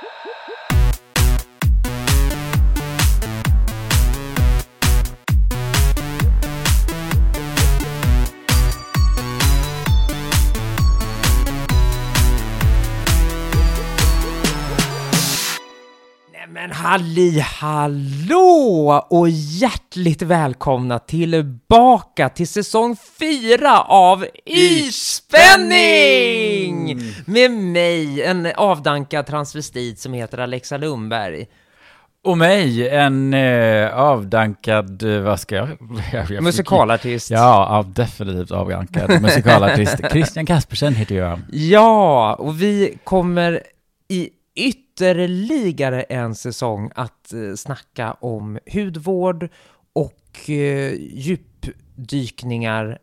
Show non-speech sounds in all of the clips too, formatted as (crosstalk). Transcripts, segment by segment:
Men halli hallå och hjärtligt välkomna tillbaka till säsong fyra av Isspänning! Med mig, en avdankad transvestit som heter Alexa Lundberg. Och mig, en eh, avdankad, eh, vad ska jag... (laughs) jag, jag Musikalartist. Ja, ja, definitivt avdankad musikalartist. (laughs) Christian Kaspersen heter jag. Ja, och vi kommer i ytterligare en säsong att eh, snacka om hudvård och eh, djupdykningar.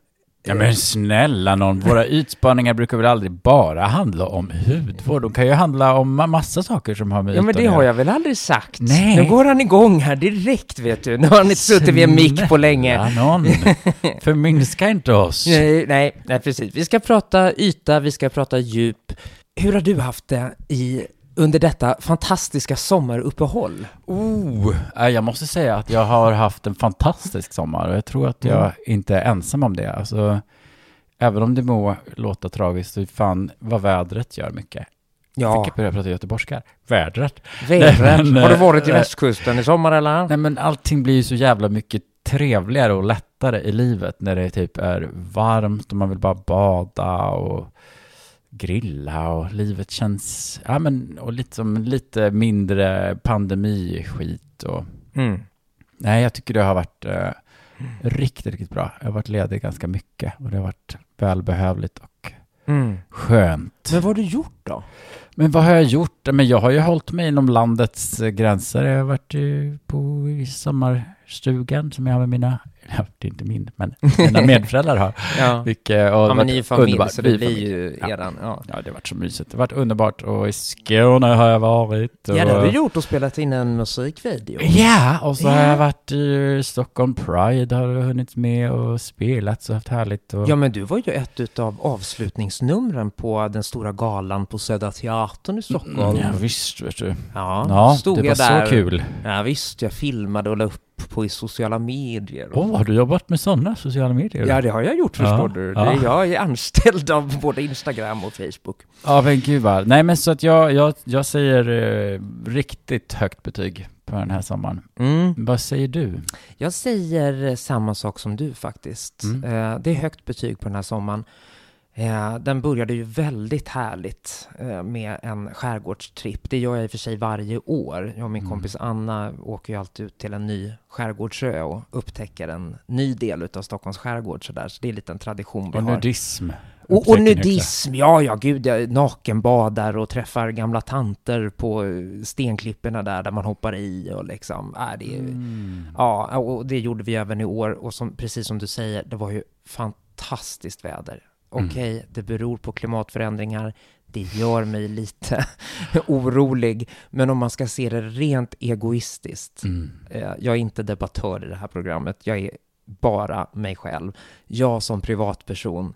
Ja men snälla någon, våra utspaningar brukar väl aldrig bara handla om hudvård? De kan ju handla om ma- massa saker som har med Ja men det har jag väl aldrig sagt? Nej. Nu går han igång här direkt vet du. Nu har han inte suttit vid en mick på länge. Någon, (laughs) förminska inte oss. Nej, nej, nej, precis. Vi ska prata yta, vi ska prata djup. Hur har du haft det i, under detta fantastiska sommaruppehåll? Oh, äh, jag måste säga att jag har haft en fantastisk sommar och jag tror att jag Mm. inte är ensam om det. Alltså, även om det må låta tragiskt, så fan vad vädret gör mycket. Ja, Fick jag börja prata göteborgska? Vädret? vädret. Nej, men, Har du varit i eh, västkusten i sommar eller? Nej men allting blir ju så jävla mycket trevligare och lättare i livet när det typ är varmt och man vill bara bada och grilla och livet känns, ja men, och lite som lite mindre pandemiskit och Mm. Nej, jag tycker det har varit eh, riktigt, riktigt bra. Jag har varit ledig ganska mycket och det har varit välbehövligt och Mm. skönt. Men vad har du gjort då? Men vad har jag gjort? Men jag har ju hållit mig inom landets eh, gränser. Jag har varit eh, på i sommarstugan som jag har med mina, (laughs) det är inte min, men mina (laughs) medföräldrar har. Ja, Vilket, ja men ni är varit familj underbart. så Vi det är blir familj. ju Ja. eran, ja. Ja, det har varit så mysigt. Det har varit underbart och i Skåne har jag varit. Och, Ja, det har du gjort och spelat in en musikvideo. Ja, och så har Ja. jag varit i Stockholm Pride, har hunnit med och spelat så haft härligt. Och... Ja, men du var ju ett av avslutningsnumren på den stora galan på Södra Teatern i Stockholm. Mm, ja, visst, vet du. Ja, Ja, stod det var jag där. så kul. Ja, visst, jag filmade och la upp på i sociala medier. Åh, har du jobbat med sådana sociala medier? Ja, det har jag gjort förstår Ja, du. ja. Det, jag är anställd av både Instagram och Facebook. Ja, men gud vad. Nej, men så att jag, jag, jag säger eh, riktigt högt betyg på den här sommaren. Mm. Vad säger du? Jag säger eh, samma sak som du faktiskt. Mm. Eh, det är högt betyg på den här sommaren. Eh, den började ju väldigt härligt eh, med en skärgårdstripp. Det gör jag i och för sig varje år. Jag och min Mm. kompis Anna åker ju alltid ut till en ny skärgårdsö och upptäcker en ny del av Stockholms skärgård. Så, där. så det är lite en tradition vi Och har. nudism. Och, och nudism, ja, ja, gud, jag nakenbadar och träffar gamla tanter på eh, stenklipporna där, där man hoppar i och liksom, äh, det Mm. ja, och det gjorde vi även i år och som, precis som du säger, det var ju fantastiskt väder. Mm. Okej, det beror på klimatförändringar, det gör mig lite (laughs) orolig, men om man ska se det rent egoistiskt, Mm. Eh, Jag är inte debattör i det här programmet. Jag är bara mig själv. Jag som privatperson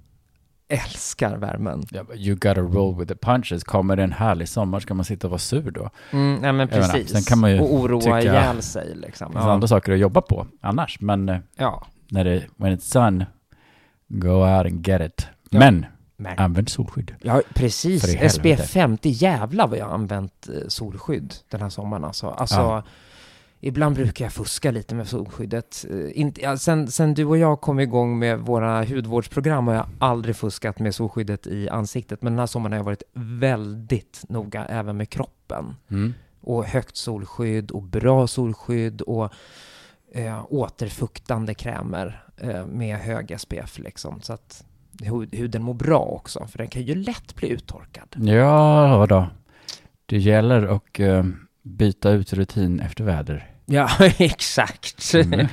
älskar värmen. You gotta roll with the punches. Kommer det en härlig sommar ska man sitta och vara sur då. Mm, nej men menar, precis. sen kan man ju och oroa tycka- ihjäl sig liksom. Det finns Ja. andra saker att jobba på annars. Men eh, ja. när det, when it's sun, go out and get it. Ja. Men, Men, använd solskydd. ja, precis. SPF 50, jävlar vad jag har använt eh, solskydd den här sommaren alltså. Alltså, Ja. ibland brukar jag fuska lite med solskyddet. Eh, Inte, sen, sen du och jag kom igång med våra hudvårdsprogram har jag aldrig fuskat med solskyddet i ansiktet. Men den här sommaren har jag varit väldigt noga även med kroppen. Mm. och högt solskydd och bra solskydd och eh, återfuktande krämer eh, med hög SPF liksom. Så att huden mår bra också, för den kan ju lätt bli uttorkad. Ja, vadå? Det gäller att eh, byta ut rutin efter väder. Ja, (laughs) exakt. Mm.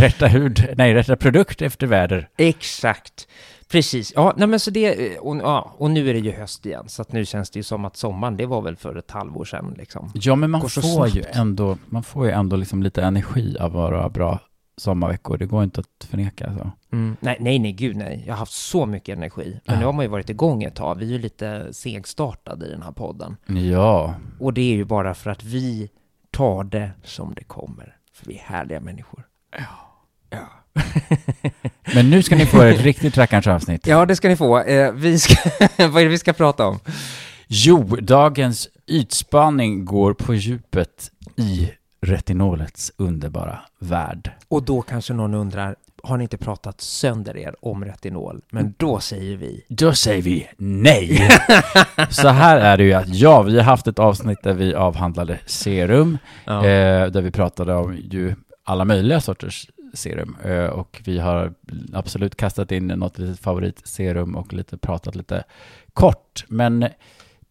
Rätta hud, nej, rätta produkt efter väder. exakt. Precis. Ja, nej men så det, och, ja, och nu är det ju höst igen, så att nu känns det ju som att sommaren, det var väl för ett halvår sedan liksom. Ja, men man får ju ändå, man får ju ändå liksom lite energi av att vara bra sommarveckor. Det går inte att förneka. Så. Mm. Nej, nej, nej, gud nej. Jag har haft så mycket energi. Men Ja. nu har man ju varit igång ett tag. Vi är ju lite segstartade i den här podden. Ja, Och det är ju bara för att vi tar det som det kommer. För vi är härliga människor. Ja. (laughs) men nu ska ni få ett (laughs) riktigt rackarns avsnitt. Ja, det ska ni få. Eh, vi ska, (laughs) vad är det vi ska prata om? Jo, dagens ytspaning går på djupet i retinolets underbara värld. Och då kanske någon undrar, har ni inte pratat sönder er om retinol? Men då säger vi, Då säger vi nej. (laughs) Så här är det ju att ja, vi har haft ett avsnitt där vi avhandlade serum, ja. eh, där vi pratade om ju alla möjliga sorters serum eh, och vi har absolut kastat in något litet favoritserum och lite pratat lite kort, men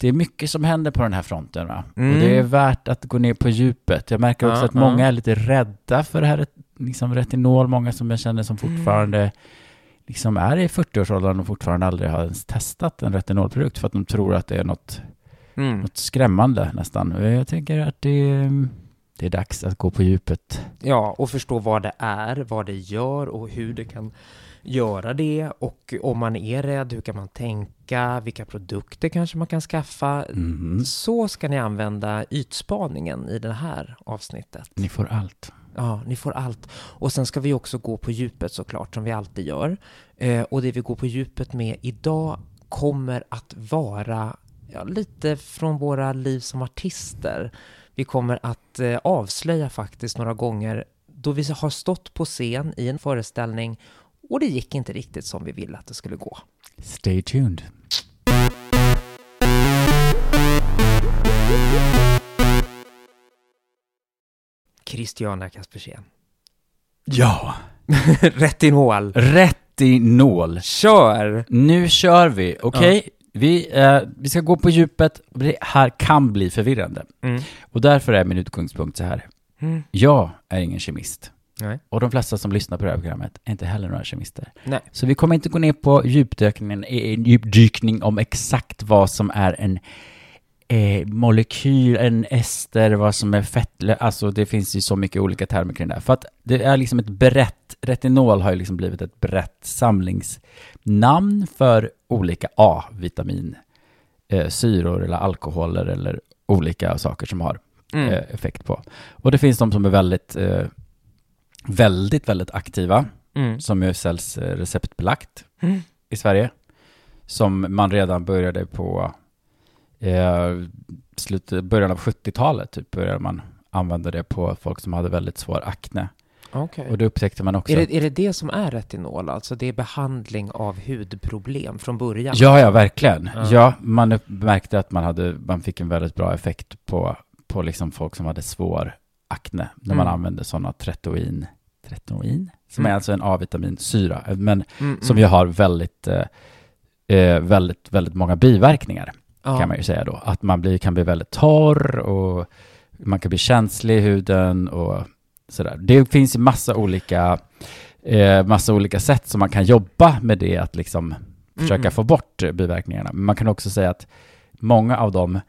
det är mycket som händer på den här fronten? Mm. och det är värt att gå ner på djupet. Jag märker också Ja, att många ja. är lite rädda för det här liksom retinol, många som jag känner som Mm. fortfarande liksom är i 40-årsåldern och fortfarande aldrig har ens testat en retinolprodukt för att de tror att det är något, mm. något skrämmande nästan. Jag tänker att det, det är dags att gå på djupet. ja, och förstå vad det är, vad det gör och hur det kan göra det. Och om man är rädd, hur kan man tänka? Vilka produkter kanske man kan skaffa? Mhm. Så ska ni använda ytspaningen i det här avsnittet. Ni får allt. Ja, ni får allt. Och sen ska vi också gå på djupet såklart, som vi alltid gör. Eh, och det vi går på djupet med idag kommer att vara ja, lite från våra liv som artister. Vi kommer att eh, avslöja faktiskt några gånger då vi har stått på scen i en föreställning och det gick inte riktigt som vi ville att det skulle gå. Stay tuned. Christiana Kaspersen. Ja! (laughs) Retinol. Retinol. Kör! Nu kör vi, okej? Vi, eh, vi ska gå på djupet. Det här kan bli förvirrande. Mm. Och därför är min utgångspunkt så här. Mm. Jag är ingen kemist. Nej. Och de flesta som lyssnar på det här programmet är inte heller några kemister. Nej. Så vi kommer inte gå ner på djupdykningen, en djupdykning om exakt vad som är en eh, molekyl, en ester, vad som är fett, alltså det finns ju så mycket olika termer kring det här. För att det är liksom ett brett, retinol har ju liksom blivit ett brett samlingsnamn för olika A-vitamin, eh, syror eller alkoholer eller olika saker som har Mm. eh, effekt på. Och det finns de som är väldigt, eh, väldigt, väldigt aktiva, Mm. som ju säljs eh, receptbelagt Mm. i Sverige, som man redan började på eh, slutet, början av 70-talet, typ började man använda det på folk som hade väldigt svår akne. Okej. Och då upptäckte man också... Är det, är det det som är retinol? Alltså det är behandling av hudproblem från början? Ja, ja, verkligen. Ja. Ja, man märkte att man, hade, man fick en väldigt bra effekt på, på liksom folk som hade svår akne, när man Mm. använde sådana tretoin, tretoin? Som Mm. är alltså en A-vitaminsyra, men Mm, som mm. ju har väldigt, eh, eh, väldigt, väldigt många biverkningar, ja. kan man ju säga då. Att man blir, kan bli väldigt torr och man kan bli känslig i huden och sådär. Det finns ju massa olika, eh, massa olika sätt som man kan jobba med det, att liksom försöka Mm. få bort eh, biverkningarna. Men man kan också säga att många av de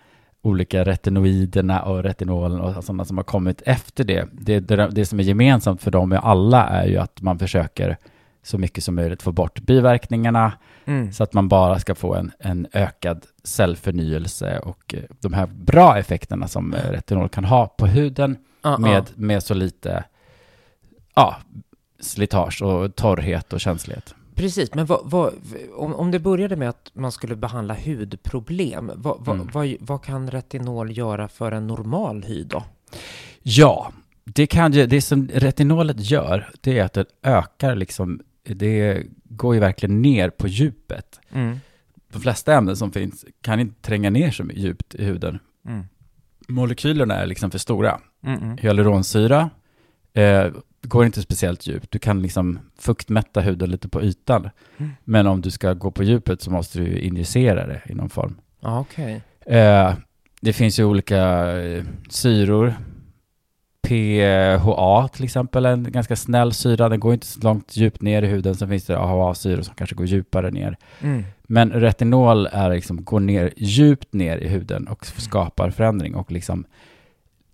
olika retinoiderna och retinolen och sådana som har kommit efter det, det, det, det som är gemensamt för dem och alla är ju att man försöker så mycket som möjligt få bort biverkningarna Mm. så att man bara ska få en, en ökad cellförnyelse och eh, de här bra effekterna som eh, retinol kan ha på huden Ja, med, med så lite ja, slitage och torrhet och känslighet. Precis, men vad, vad, om, om det började med att man skulle behandla hudproblem, vad, vad, Mm. vad, vad kan retinol göra för en normal hy då? Ja, det, kan det som retinolet gör, det är att det ökar liksom, det går ju verkligen ner på djupet. Mm. De flesta ämnen som finns kan inte tränga ner så djupt i huden. Mm. Molekylerna är liksom för stora. Mm, mm. Hyaluronsyra eh, går inte speciellt djupt. Du kan liksom fuktmätta huden lite på ytan. Mm. Men om du ska gå på djupet så måste du injicera det i någon form. Okej. Eh, det finns ju olika eh, syror. PHA till exempel, en ganska snäll syra. Den går inte så långt djupt ner i huden. Sen finns det AHA-syror som kanske går djupare ner. Mm. Men retinol är liksom, går ner djupt ner i huden och skapar förändring och liksom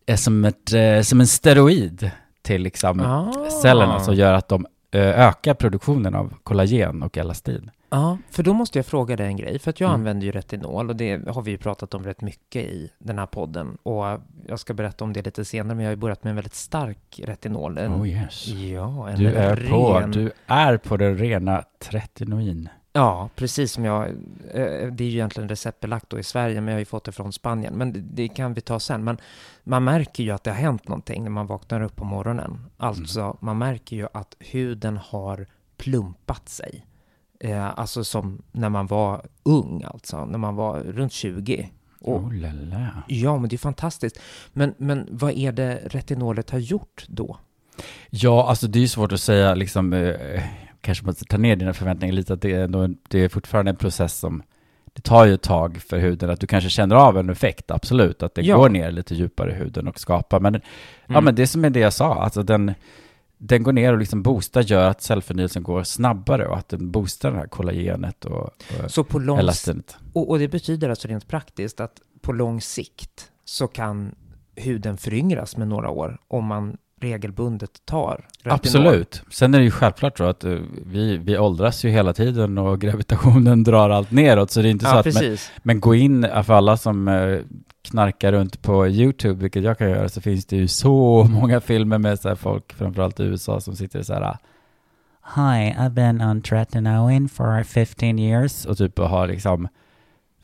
är som, ett, eh, som en steroid till liksom Ah. cellerna som gör att de eh, ökar produktionen av kollagen och elastin. Ja, för då måste jag fråga dig en grej. För att jag Mm. använder ju retinol och det har vi ju pratat om rätt mycket i den här podden. Och jag ska berätta om det lite senare, men jag har ju börjat med en väldigt stark retinol. En, Oh yes. Ja, en Du är, ren... på, du är på den rena tretinoin. Ja, precis som jag... eh, Det är ju egentligen receptbelagt då i Sverige, men jag har ju fått det från Spanien. Men det, kan vi ta sen. Men man märker ju att det har hänt någonting när man vaknar upp på morgonen. Alltså, man märker ju att huden har plumpat sig. Eh, alltså som när man var ung, alltså. När man var runt 20. Och, Oh la. Ja, men det är fantastiskt. Men, men vad är det retinolet har gjort då? Ja, alltså det är ju svårt att säga, liksom, eh, kanske måste ta ner dina förväntningar lite, att det är, ändå, det är fortfarande en process som, det tar ju ett tag för huden, att du kanske känner av en effekt, absolut, att det Ja. går ner lite djupare i huden och skapar, men, ja Mm. men det som är det jag sa, alltså den, den går ner och liksom boostar, gör att cellförnyelsen går snabbare och att den boostar det här kollagenet och, och Så på lång elastinet. Och, och det betyder alltså rent praktiskt att på lång sikt så kan huden föryngras med några år om man regelbundet tar. Absolut. Sen är det ju självklart så att eh, vi, vi åldras ju hela tiden och (laughs) gravitationen drar allt neråt, så det är inte så Ja, att men, precis. Men gå in, för alla som eh, knarkar runt på YouTube, vilket jag kan göra, så finns det ju så (laughs) många filmer med så här folk, framförallt i USA, som sitter så här Hi, I've been on tretinoin for 15 years och typ har liksom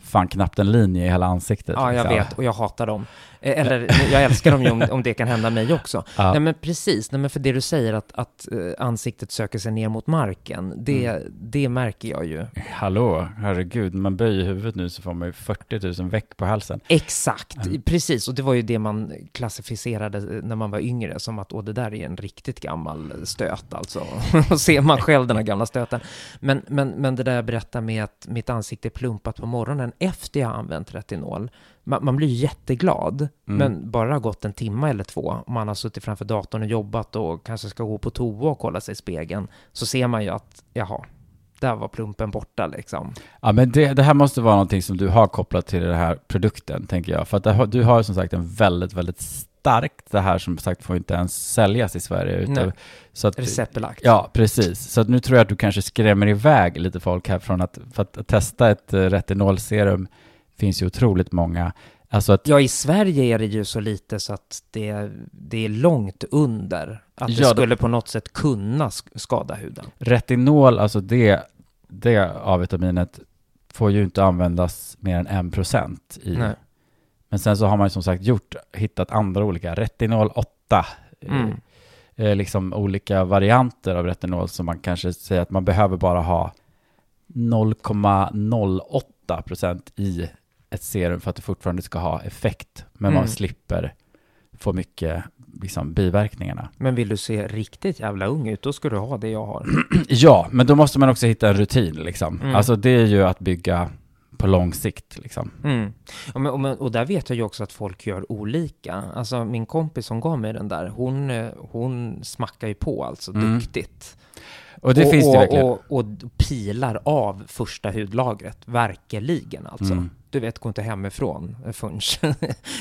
fan knappt en linje i hela ansiktet. Ja, jag liksom. vet och jag hatar dem. Eh, Eller jag älskar dem ju om, om det kan hända mig också. Ja. Nej men precis, Nej, men för det du säger att, att eh, ansiktet söker sig ner mot marken, det, Mm. det märker jag ju. Hallå, herregud, man böjer huvudet nu så får man ju 40 000 veck på halsen. Exakt, Mm. precis. Och det var ju det man klassificerade när man var yngre som att åh, det där är en riktigt gammal stöt alltså. (laughs) Och ser man själv den här gamla stöten. Men, men, men det där jag berättar med att mitt ansikte är plumpat på morgonen efter jag har använt retinol. Man, man blir jätteglad, Mm. men bara har gått en timme eller två, och man har suttit framför datorn och jobbat och kanske ska gå på toa och kolla sig i spegeln, så ser man ju att, jaha, där var plumpen borta liksom. Ja, men det, det här måste vara någonting som du har kopplat till den här produkten, tänker jag. För att har- du har som sagt en väldigt, väldigt starkt, det här som sagt får inte ens säljas i Sverige. Nej. så att, Receptbelagt. Ja, precis. Så att nu tror jag att du kanske skrämmer iväg lite folk här från att, för att testa ett eh, retinolserum finns ju otroligt många. Alltså att, Ja, i Sverige är det ju så lite så att det, det är långt under att det Ja, det- skulle på något sätt kunna sk- skada huden. retinol, alltså det, det A-vitaminet får ju inte användas mer än 1% i. Nej. Men sen så har man ju som sagt gjort, hittat andra olika, retinol 8, eh, Mm. eh, liksom olika varianter av retinol som man kanske säger att man behöver bara ha 0,08% i ett serum för att det fortfarande ska ha effekt. Men man Mm. slipper få mycket liksom, biverkningarna. Men vill du se riktigt jävla ung ut, då ska du ha det jag har. (clears throat) Ja, men då måste man också hitta en rutin liksom. Mm. Alltså det är ju att bygga på lång sikt liksom. Mm. Och, men, och, men, och där vet jag ju också att folk gör olika. Alltså min kompis som gav mig den där, hon, eh, hon smackar ju på alltså Mm. duktigt. Och det finns det och, verkligen. och, och pilar av första hudlagret, verkligen alltså. Mm. Du vet, gå inte hemifrån förrän (laughs)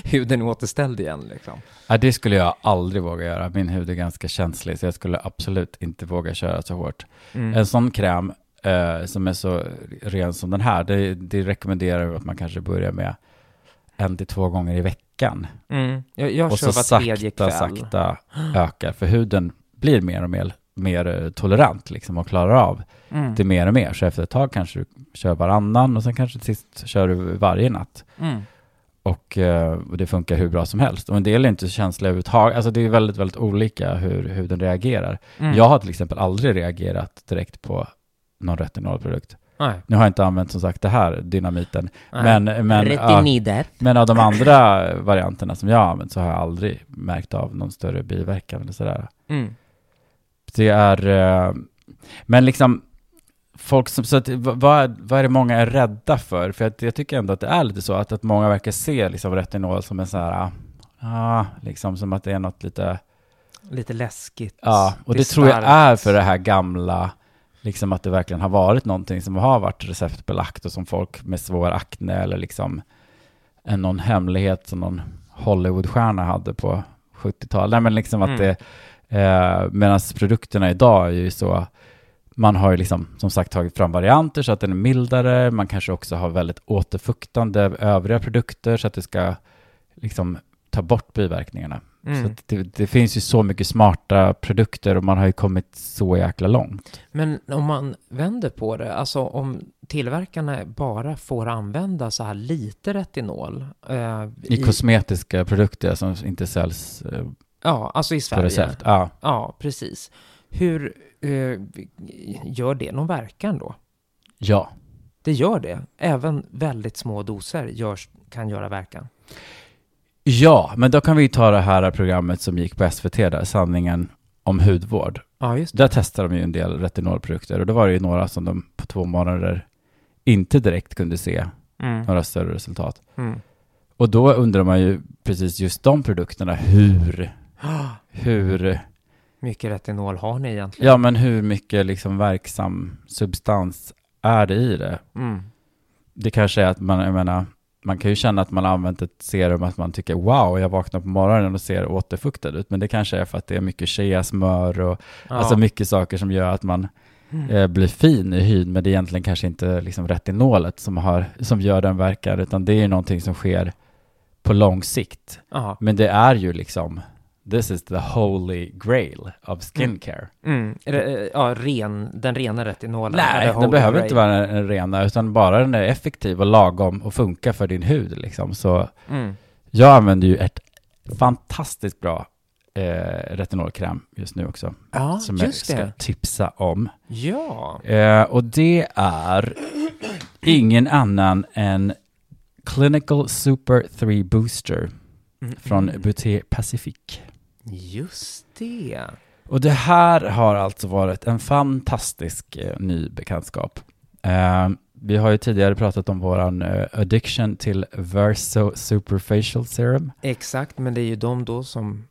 huden är återställd igen liksom. Ja, det skulle jag aldrig våga göra. Min hud är ganska känslig, så jag skulle absolut inte våga köra så hårt. Mm. En sån kräm eh, som är så ren som den här, det, det rekommenderar vi att man kanske börjar med en till två gånger i veckan. Mm. Jag, jag och så sakta, kväll. sakta ökar, för huden blir mer och mer, mer eh, tolerant liksom och klarar av Mm. det mer och mer. Så efter ett tag kanske du kör varannan och sen kanske till sist kör du varje natt. Mm. Och, eh, och det funkar hur bra som helst. Och en del är inte så känsliga överhuvudtaget. Alltså det är väldigt, väldigt olika hur huden reagerar. Mm. Jag har till exempel aldrig reagerat direkt på någon retinolprodukt. Nej. Nu har jag inte använt som sagt det här, dynamiten. Nej. Men, men, ja, Retinider. men av de andra varianterna som jag har använt så har jag aldrig märkt av någon större biverkan eller sådär. Mm. Det är, eh, men liksom, folk som, så att, vad, vad är det många är rädda för? För att jag tycker ändå att det är lite så att, att många verkar se liksom retinol som en så här, ah, liksom som att det är något lite, Lite läskigt. ja, och det, är tror jag är för det här gamla, liksom att det verkligen har varit någonting som har varit receptbelagt och som folk med svår akne eller liksom en någon hemlighet som någon Hollywoodstjärna hade på 70-talet. Nej men liksom att Mm. det, Eh, Medan produkterna idag är ju så, man har ju liksom som sagt tagit fram varianter så att den är mildare, man kanske också har väldigt återfuktande övriga produkter så att det ska liksom ta bort biverkningarna. Så Mm. att det, det finns ju så mycket smarta produkter och man har ju kommit så jäkla långt. Men om man vänder på det, alltså om tillverkarna bara får använda så här lite retinol eh, I, kosmetiska produkter som inte säljs eh, Ja, alltså i på Sverige. recept. Ja. Ja, precis. Hur eh, gör det någon verkan då? ja. Det gör det. Även väldigt små doser görs, kan göra verkan. Ja, men då kan vi ta det här programmet som gick på SVT där, Sanningen om hudvård. Ja, just det. Där testade de ju en del retinolprodukter och då var det ju några som de på två månader inte direkt kunde se Mm. några större resultat. Mm. Och då undrar man ju precis just de produkterna, hur, hur, Mycket retinol har ni egentligen? ja men hur mycket liksom verksam substans är det i det? Mm. Det kanske är att man, jag menar, man kan ju känna att man har använt ett serum att man tycker wow, jag vaknar på morgonen och ser återfuktad ut. Men det kanske är för att det är mycket cheasmör och Ja. alltså mycket saker som gör att man Mm. eh, blir fin i hyn. Men det är egentligen kanske inte liksom retinolet som, har, som gör den verkan, utan det är ju någonting som sker på lång sikt. Ja. Men det är ju liksom, this is the holy grail of skincare. Mm. Re- Ja, ren, den rena retinolen. Nej, den behöver Grail. inte vara en, en rena, utan bara den är effektiv och lagom och funkar för din hud liksom. Så Mm. jag använder ju ett fantastiskt bra eh, retinolkräm just nu också. Ja, som jag ska det. tipsa om. Ja. Eh, och det är ingen annan än Clinical Super 3 Booster Mm. från Buté Pacific. Just det. Och det här har alltså varit en fantastisk eh, ny bekantskap. Eh, vi har ju tidigare pratat om våran eh, addiction till Verso Superfacial Serum. Exakt, men det är ju de då som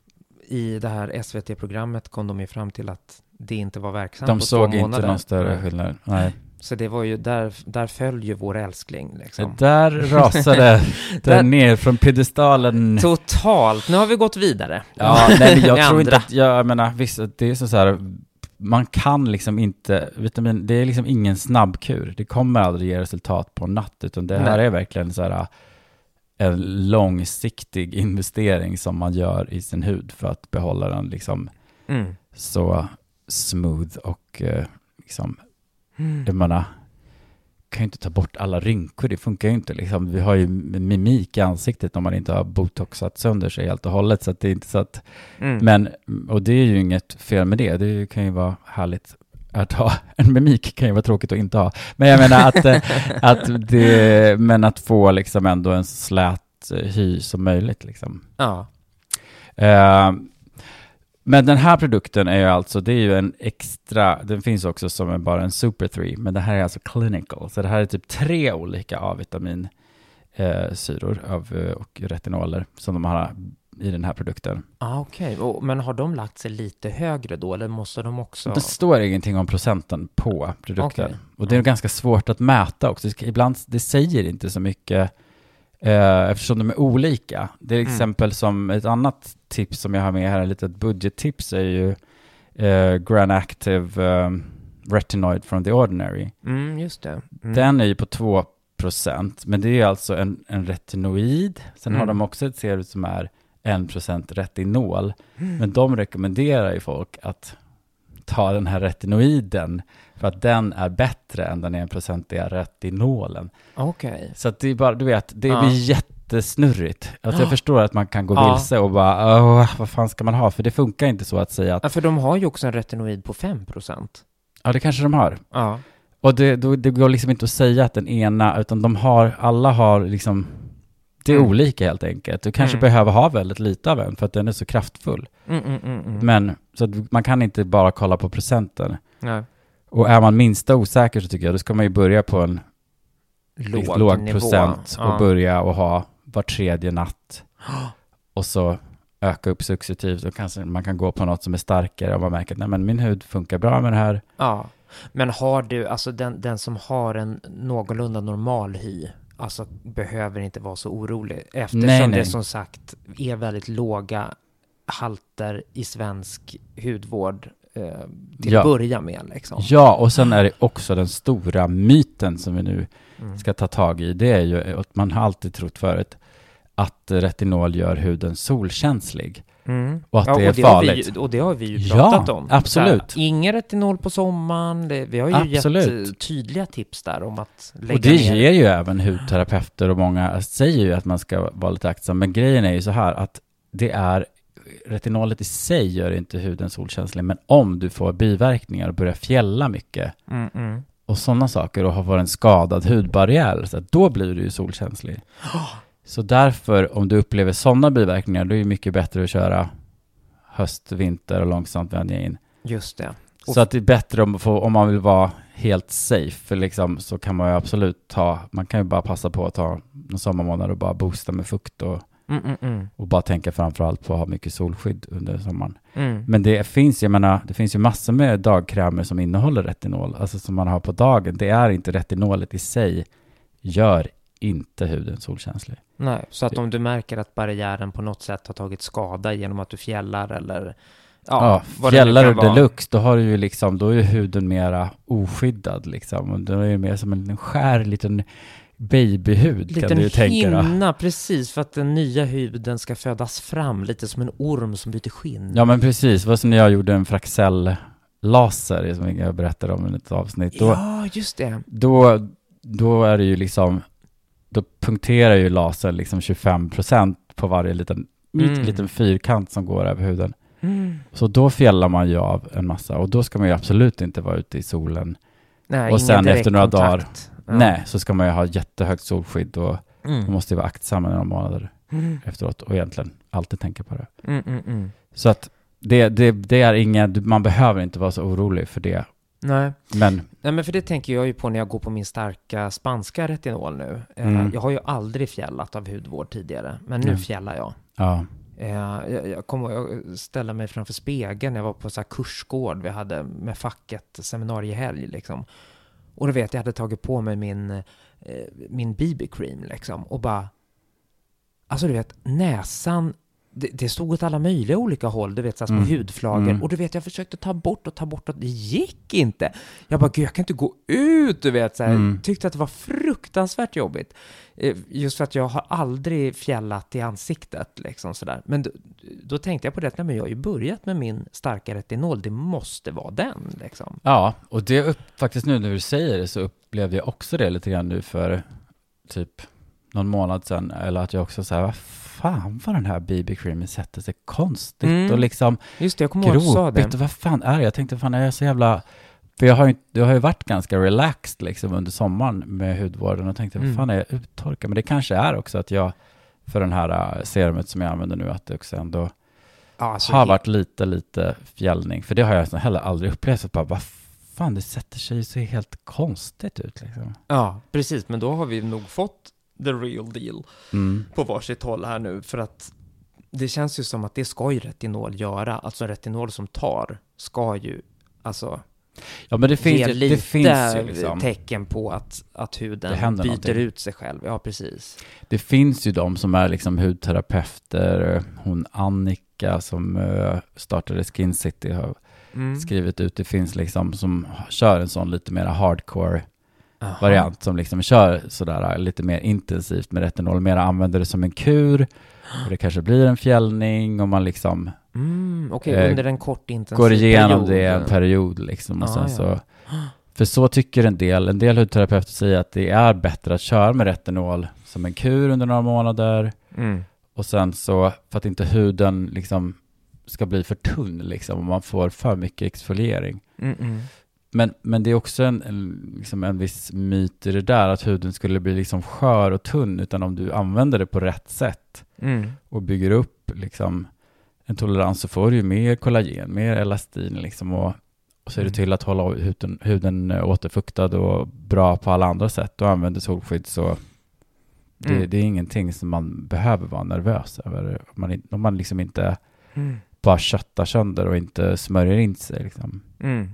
i det här SVT-programmet kom de ju fram till att det inte var verksamt De på såg två inte månader. någon större skillnad. Nej. Så det var ju där, där föll ju vår älskling liksom. Där (laughs) rasade den ner från piedestalen. Totalt. Nu har vi gått vidare. Ja, nej, jag (laughs) tror inte att, jag menar, visst, det är så, så här, man kan liksom inte, vitamin, det är liksom ingen snabbkur. Det kommer aldrig ge resultat på en natt, utan det här Nej. är verkligen så här en långsiktig investering som man gör i sin hud för att behålla den liksom Mm. så smooth och eh, liksom, Mm. jag menar, kan ju inte ta bort alla rynkor, det funkar ju inte liksom. Vi har ju mimik i ansiktet om man inte har botoxat sönder sig helt och hållet, så det är inte så att Mm. men, och det är ju inget fel med det, det kan ju vara härligt att ha. (laughs) En mimik kan ju vara tråkigt att inte ha. Men jag menar att, eh, att det, men att få liksom ändå en slät eh, hy som möjligt liksom. Ja. Eh, men den här produkten är ju alltså, det är ju en extra, den finns också som en, bara en Super 3, men det här är alltså clinical. Så det här är typ tre olika A-vitamin eh, av, eh, och retinoler som de har i den här produkten. Ah, Okej, Och- men har de lagt sig lite högre då, eller måste de också? Det står ingenting om procenten på produkten. Okej. Och det är ganska svårt att mäta också. Ibland, det säger inte så mycket eftersom de är olika. Det är Mm. exempel som ett annat tips som jag har med här, ett litet budgettips, är ju eh, Gran Active eh, Retinoid from the Ordinary. Mm, just det. Mm. Den är ju på 2%, men det är alltså en, en retinoid. Sen har Mm. de också ett serum som är 1% retinol. Mm. Men de rekommenderar ju folk att ta den här retinoiden för att den är bättre än den 1% retinolen. Okej. Så att det är bara, du vet, det Ja. blir jättesnurrigt. Alltså jag Ja. förstår att man kan gå Ja. vilse och bara, vad fan ska man ha? För det funkar inte så att säga att, Ja, för de har ju också en retinoid på 5%. ja det kanske de har. Ja. Och det, då, det går liksom inte att säga att den ena, utan de har, alla har liksom, det är Mm. olika helt enkelt. Du kanske Mm. behöver ha väldigt lite av en för att den är så kraftfull. Mm, mm, mm, mm. Men, så man kan inte bara kolla på procenten. Nej. Och är man minsta osäker så tycker jag, då ska man ju börja på en Låg, låg procent och Ja. börja och ha var tredje natt. (gasps) Och så öka upp successivt och kanske man kan gå på något som är starkare och man märker att nej, men min hud funkar bra med det här. Ja. Men har du, alltså den, den som har en någorlunda normal hy, alltså behöver inte vara så orolig. Eftersom Nej, det nej. som sagt är väldigt låga halter i svensk hudvård eh, till Ja. att börja med. Liksom. Ja, och sen är det också den stora myten som vi nu Mm. ska ta tag i. Det är ju att man har alltid trott förut att retinol gör huden solkänslig. Mm. Och att det är och vi, farligt. ju- och det har vi ju Ja, pratat om. absolut. Så ingen retinol på sommaren. Det, vi har ju Absolut. gett eh, tydliga tips där om att lägga Och det ner. ger ju även hudterapeuter och många säger ju att man ska vara lite aktsam. Men grejen är ju så här att det är retinolet i sig gör inte huden solkänslig. Men om du får biverkningar och börjar fjälla mycket Mm, mm. och sådana saker och har varit en skadad hudbarriär, så då blir du ju solkänslig. Så därför, om du upplever sådana biverkningar, då är det mycket bättre att köra höst, vinter och långsamt vänja in. Just det. Och- Så att det är bättre om, om man vill vara helt safe, för liksom, så kan man ju absolut ta, man kan ju bara passa på att ta en sommarmånad och bara boosta med fukt och, Mm, mm, och bara tänka framförallt på att ha mycket solskydd under sommaren. Mm. Men det finns, jag menar, det finns ju massor med dagkrämer som innehåller retinol, alltså som man har på dagen. Det är inte retinolet i sig, gör inte huden solkänslig. Nej, så att om du märker att barriären på något sätt har tagit skada genom att du fjällar eller Ja, nu fjällar vara. deluxe, då har du ju liksom, då är ju huden mera oskyddad liksom. Och då är det mer som en skär liten babyhud kan Liten du ju tänka dig. hinna, precis, för att den nya huden ska födas fram, lite som en orm som byter skinn. Ja men precis, det var som när jag gjorde en fraxell-laser som jag berättade om i ett avsnitt. Då, ja just det. då, då är det ju liksom, då punkterar ju lasern liksom 25% på varje liten, Mm. liten fyrkant som går över huden. Mm. Så då fjällar man ju av en massa och då ska man ju absolut inte vara ute i solen. Nej, Och sen efter några direktkontakt. Ja. Nej, så ska man ju ha jättehögt solskydd och man Mm. måste ju vara aktsam några månader Mm. efteråt och egentligen alltid tänka på det. Mm, mm, mm. Så att det, det, det är inget, man behöver inte vara så orolig för det. Nej. Men Nej, men för det tänker jag ju på när jag går på min starka spanska retinol nu. Eh, Mm. Jag har ju aldrig fjällat av hudvård tidigare, men nu Mm. fjällar jag. ja, Eh, Jag, jag kommer jag ställa mig framför spegeln när jag var på så här kursgård vi hade med facket, seminariehelg liksom. Och då vet jag, jag hade tagit på mig min, eh, min BB-cream liksom och bara... Alltså du vet, näsan, det, det stod åt alla möjliga olika håll, du vet, så här små Mm. hudflagor. Mm. Och du vet, jag försökte ta bort och ta bort och det gick inte. Jag bara, gud, jag kan inte gå ut, du vet, så här. Mm. Tyckte att det var fruktansvärt jobbigt. Eh, Just för att jag har aldrig fjällat i ansiktet, liksom sådär. Men då, då tänkte jag på det, nej men jag har ju börjat med min starka retinol, det måste vara den, liksom. ja och det upp, faktiskt nu när du säger det så upplevde jag också det lite grann nu för typ någon månad sedan. Eller att jag också säger vad fan vad den här BB-creamen sätter sig konstigt Mm. och liksom Just det, jag kommer ihåg att du sa det. Vad fan är det? Jag tänkte fan är jag så jävla... För jag har ju, jag har ju varit ganska relaxed liksom under sommaren med hudvården och tänkte Mm. vad fan är jag uttorkad? Men det kanske är också att jag för den här äh, serumet som jag använder nu att det också ändå alltså, har varit lite, lite fjällning. För det har jag heller aldrig upplevt. Så bara, vad fan, det sätter sig så helt konstigt ut liksom. Ja, precis, men då har vi nog fått the real deal Mm. på varsitt håll här nu, för att det känns ju som att det ska ju retinol göra, alltså retinol som tar ska ju, alltså Ja, men det finns, ju, lite det finns ju liksom. tecken på att, att Det huden byter någonting. ut sig själv. Ja, precis. Det finns ju de som är liksom hudterapeuter. Hon Annika som eh, startade Skin City har Mm. skrivit ut. Det finns liksom som kör en sån lite mer hardcore Aha. variant som liksom kör sådär lite mer intensivt med retinol, mer använder det som en kur och det kanske blir en fjällning och man liksom Mm, Okej, Eh, under en kort intensiv går igenom period. det en period liksom och Ah, sen ja. så för så tycker en del, en del hudterapeuter säger att det är bättre att köra med retinol som en kur under några månader Mm. och sen så för att inte huden liksom ska bli för tunn liksom och man får för mycket exfoliering. Mm, mm. Men, men det är också en, en, liksom en viss myt i det där att huden skulle bli liksom skör och tunn utan om du använder det på rätt sätt Mm. och bygger upp liksom en tolerans så får du ju mer kollagen, mer elastin liksom och, och ser du Mm. till att hålla huden, huden återfuktad och bra på alla andra sätt och använder solskydd så det, Mm. det är ingenting som man behöver vara nervös över. Om man, om man liksom inte Mm. bara köttar sönder och inte smörjer in sig liksom. Mm.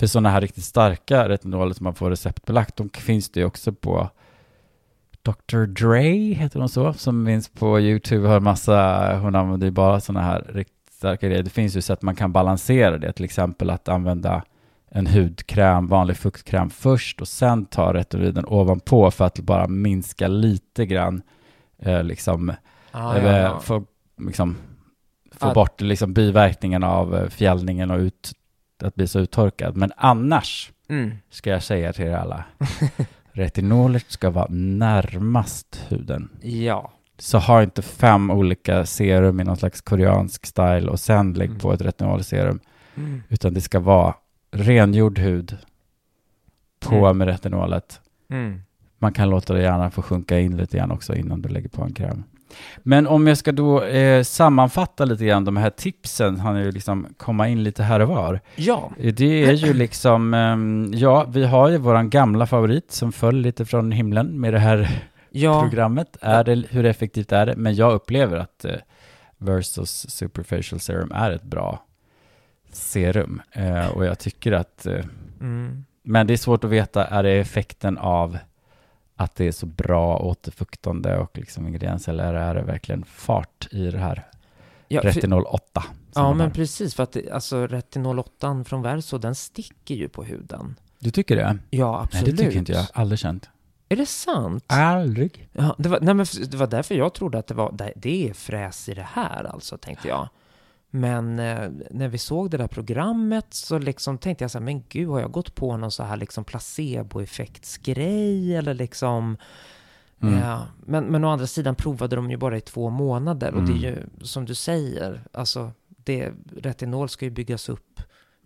För sådana här riktigt starka retinoler som man får receptbelagt, de finns det ju också på Dr. Dre heter hon så, som finns på YouTube, har massa, hon använder ju bara sådana här riktigt starka grejer. Det finns ju sätt man kan balansera det, till exempel att använda en hudkräm, vanlig fuktkräm först och sen ta retinoliden ovanpå för att bara minska lite grann, eh, liksom, Ah, eller ja, ja. få, liksom, få Att- bort liksom biverkningen av eh, fjällningen och ut, att bli så uttorkad. Men annars, Mm. ska jag säga till er alla, retinolet ska vara närmast huden. Ja. Så ha inte fem olika serum i någon slags koreansk style och sen lägg Mm. på ett retinolserum. Mm. Utan det ska vara rengjord hud på Mm. med retinolet. Mm. Man kan låta det gärna få sjunka in lite grann också innan du lägger på en kräm. Men om jag ska då eh, sammanfatta lite grann de här tipsen, han är ju liksom komma in lite här och var. Ja. Det är ju liksom, ehm, ja, vi har ju våran gamla favorit som föll lite från himlen med det här Ja. programmet. Är det, hur effektivt är det? Men jag upplever att eh, Versus Superfacial Serum är ett bra serum. Eh, och jag tycker att, eh, Mm. men det är svårt att veta, är det effekten av att det är så bra återfuktande och liksom ingredienser, eller är det verkligen fart i det här Ja, retinol 8? som ja men precis. För att det, alltså retinol 8 från Verso, den sticker ju på huden. Du tycker det? Ja, Nej, absolut. det tycker inte jag. Aldrig känt. Är det sant? Aldrig. Ja, det, var, nej, men det var därför jag trodde att det var, det, det är fräs i det här alltså, tänkte jag. Men eh, när vi såg det där programmet så liksom tänkte jag så här, men gud, har jag gått på någon så här liksom placeboeffektsgrej eller liksom... Mm. Ja, men, men å andra sidan provade de ju bara i två månader och det är Mm. ju som du säger, alltså det, retinol ska ju byggas upp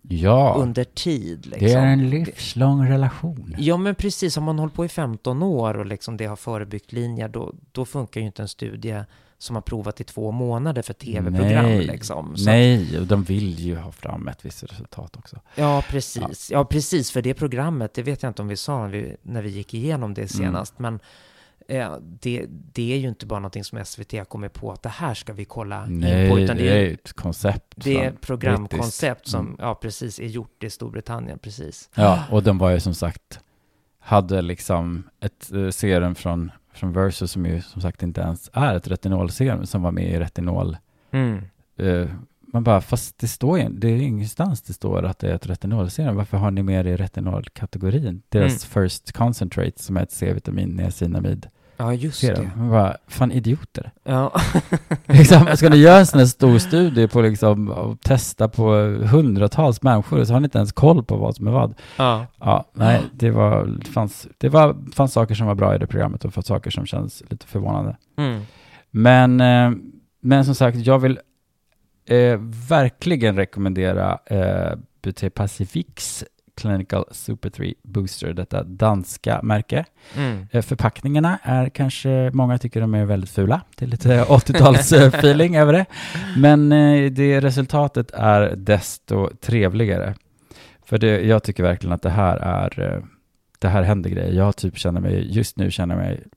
Ja, under tid. Liksom. det är en livslång relation. Ja, men precis. Om man håller på i 15 år och liksom det har förebyggt linjer, då, då funkar ju inte en studie som har provat i två månader för tv-program. Nej. Liksom. Så Nej, och de vill ju ha fram ett visst resultat också. Ja, precis. Ja. precis. För det programmet, det vet jag inte om vi sa när vi, när vi gick igenom det senast, men eh, det, det är ju inte bara någonting som SVT har kommit på att det här ska vi kolla in Nej, på, utan det det är ett koncept. det är ett programkoncept brittiskt. som, Mm. ja precis, är gjort i Storbritannien, precis. Ja, och de var ju som sagt, hade liksom ett eh, serum från, från Versus som ju som sagt inte ens är ett retinolserum som var med i retinol. Mm. Eh, man bara, fast det står ju, det är ingenstans det står att det är ett retinolserum. Varför har ni med det i retinolkategorin? Deras First Concentrate som är ett C-vitamin, niacinamid Ja, just det. Man bara, fan idioter. Ja. (laughs) liksom, ska ni göra en sån här stor studie på liksom, och testa på hundratals människor så har ni inte ens koll på vad som är vad. ja. Ja, nej, det var, det fanns, det var, fanns saker som var bra i det programmet och fanns saker som känns lite förvånande. Mm. Men, eh, men som sagt, jag vill eh, verkligen rekommendera eh, BT Pacifics Clinical Super 3 Booster, detta danska märke. Mm. Eh, Förpackningarna är kanske, många tycker de är väldigt fula. Det är lite (laughs) 80-tals-feeling över det. Men eh, det resultatet är desto trevligare. För det, jag tycker verkligen att det här är, eh, det här händer grejer. Jag typ känner mig, just nu känner mig, jag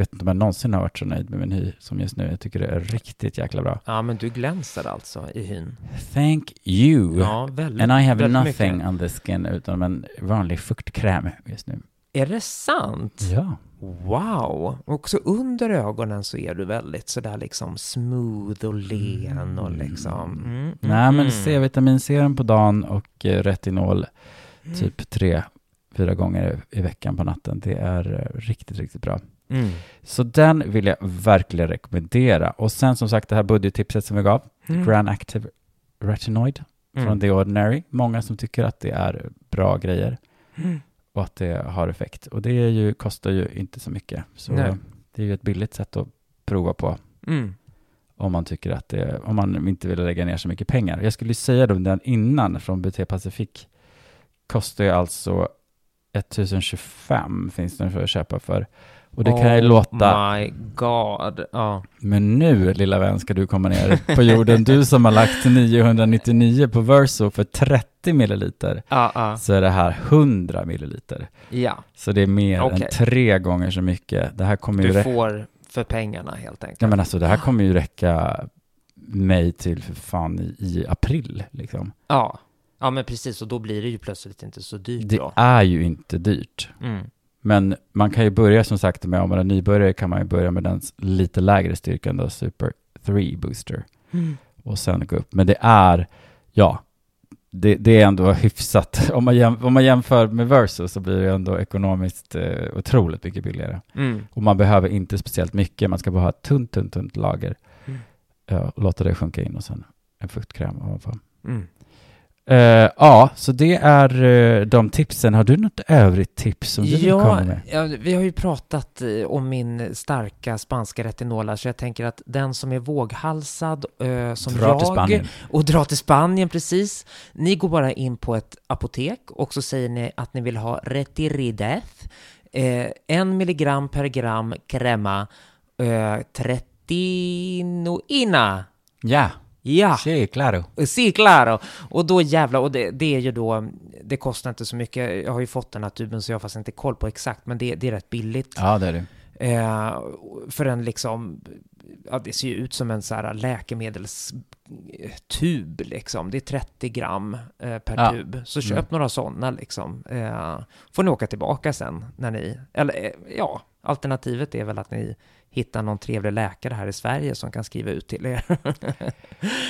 vet inte om jag någonsin har varit så nöjd med min hy som just nu. Jag tycker det är riktigt jäkla bra. Ja, men du glänser alltså i hyn. Thank you. Ja, väldigt. And I have nothing mycket. on the skin utan en vanlig fuktkräm just nu. Är det sant? Ja. Wow! Också under ögonen så är du väldigt sådär liksom smooth och len och liksom... Mm, mm, Nej, men mm. C-vitaminserum på dagen och eh, retinol Mm. typ tre, fyra gånger i veckan på natten. Det är eh, riktigt, riktigt bra. Mm. Så den vill jag verkligen rekommendera. Och sen som sagt det här budgettipset som vi gav, Mm. Grand Active Retinoid Mm. från The Ordinary. Många som tycker att det är bra grejer Mm. och att det har effekt. Och det ju, kostar ju inte så mycket. Så Nej. det är ju ett billigt sätt att prova på. Mm. om man tycker att det, om man inte vill lägga ner så mycket pengar. Jag skulle säga då den innan från BT Pacific kostar ju alltså 1025 finns den för att köpa för. Och det kan ju oh låta, my god. Ja. men nu lilla vän ska du komma ner på jorden. Du som har lagt 999 på Verso för 30 milliliter. Ja, ja. Så är det här 100 milliliter. ja. Så det är mer Okej. än tre gånger så mycket. Det här kommer ju Du räcka. får för pengarna helt enkelt. Ja men alltså det här kommer ju räcka mig till för fan i, i april liksom. Ja. Ja, men precis. Och då blir det ju plötsligt inte så dyrt Det då. är ju inte dyrt. Mm. Men man kan ju börja som sagt med, om man är nybörjare kan man ju börja med den lite lägre styrkan då, Super 3 Booster. Mm. Och sen gå upp. Men det är, ja, det, det är ändå hyfsat. (laughs) Om man, jäm, om man jämför med Versus så blir det ändå ekonomiskt eh, otroligt mycket billigare. Mm. Och man behöver inte speciellt mycket, man ska bara ha ett tunt, tunt, tunt lager. Mm. Ja, låta det sjunka in och sen en fuktkräm ovanpå. Mm. Eh, ja, så det är eh, de tipsen. Har du något övrigt tips som du vill Ja, komma med? ja, vi har ju pratat eh, om min starka spanska retinola, så jag tänker att den som är våghalsad, som Dra jag, och dra till Spanien, precis. Ni går bara in på ett apotek och så säger ni att ni vill ha Retirideth, en milligram per gram crema, eh, tretinoina. Ja, Ja, sí, claro. Sí, claro. Och då jävlar, och det, det är ju då, det kostar inte så mycket. Jag har ju fått den här tuben så jag har faktiskt inte koll på exakt, men det, det är rätt billigt. Ja, det är det. Eh, för en liksom, ja det ser ju ut som en så här läkemedelstub liksom. Det är 30 gram eh, per Ja. tub. Så köp Mm. några sådana liksom. Eh, får ni åka tillbaka sen när ni, eller eh, ja, alternativet är väl att ni hittar någon trevlig läkare här i Sverige som kan skriva ut till er.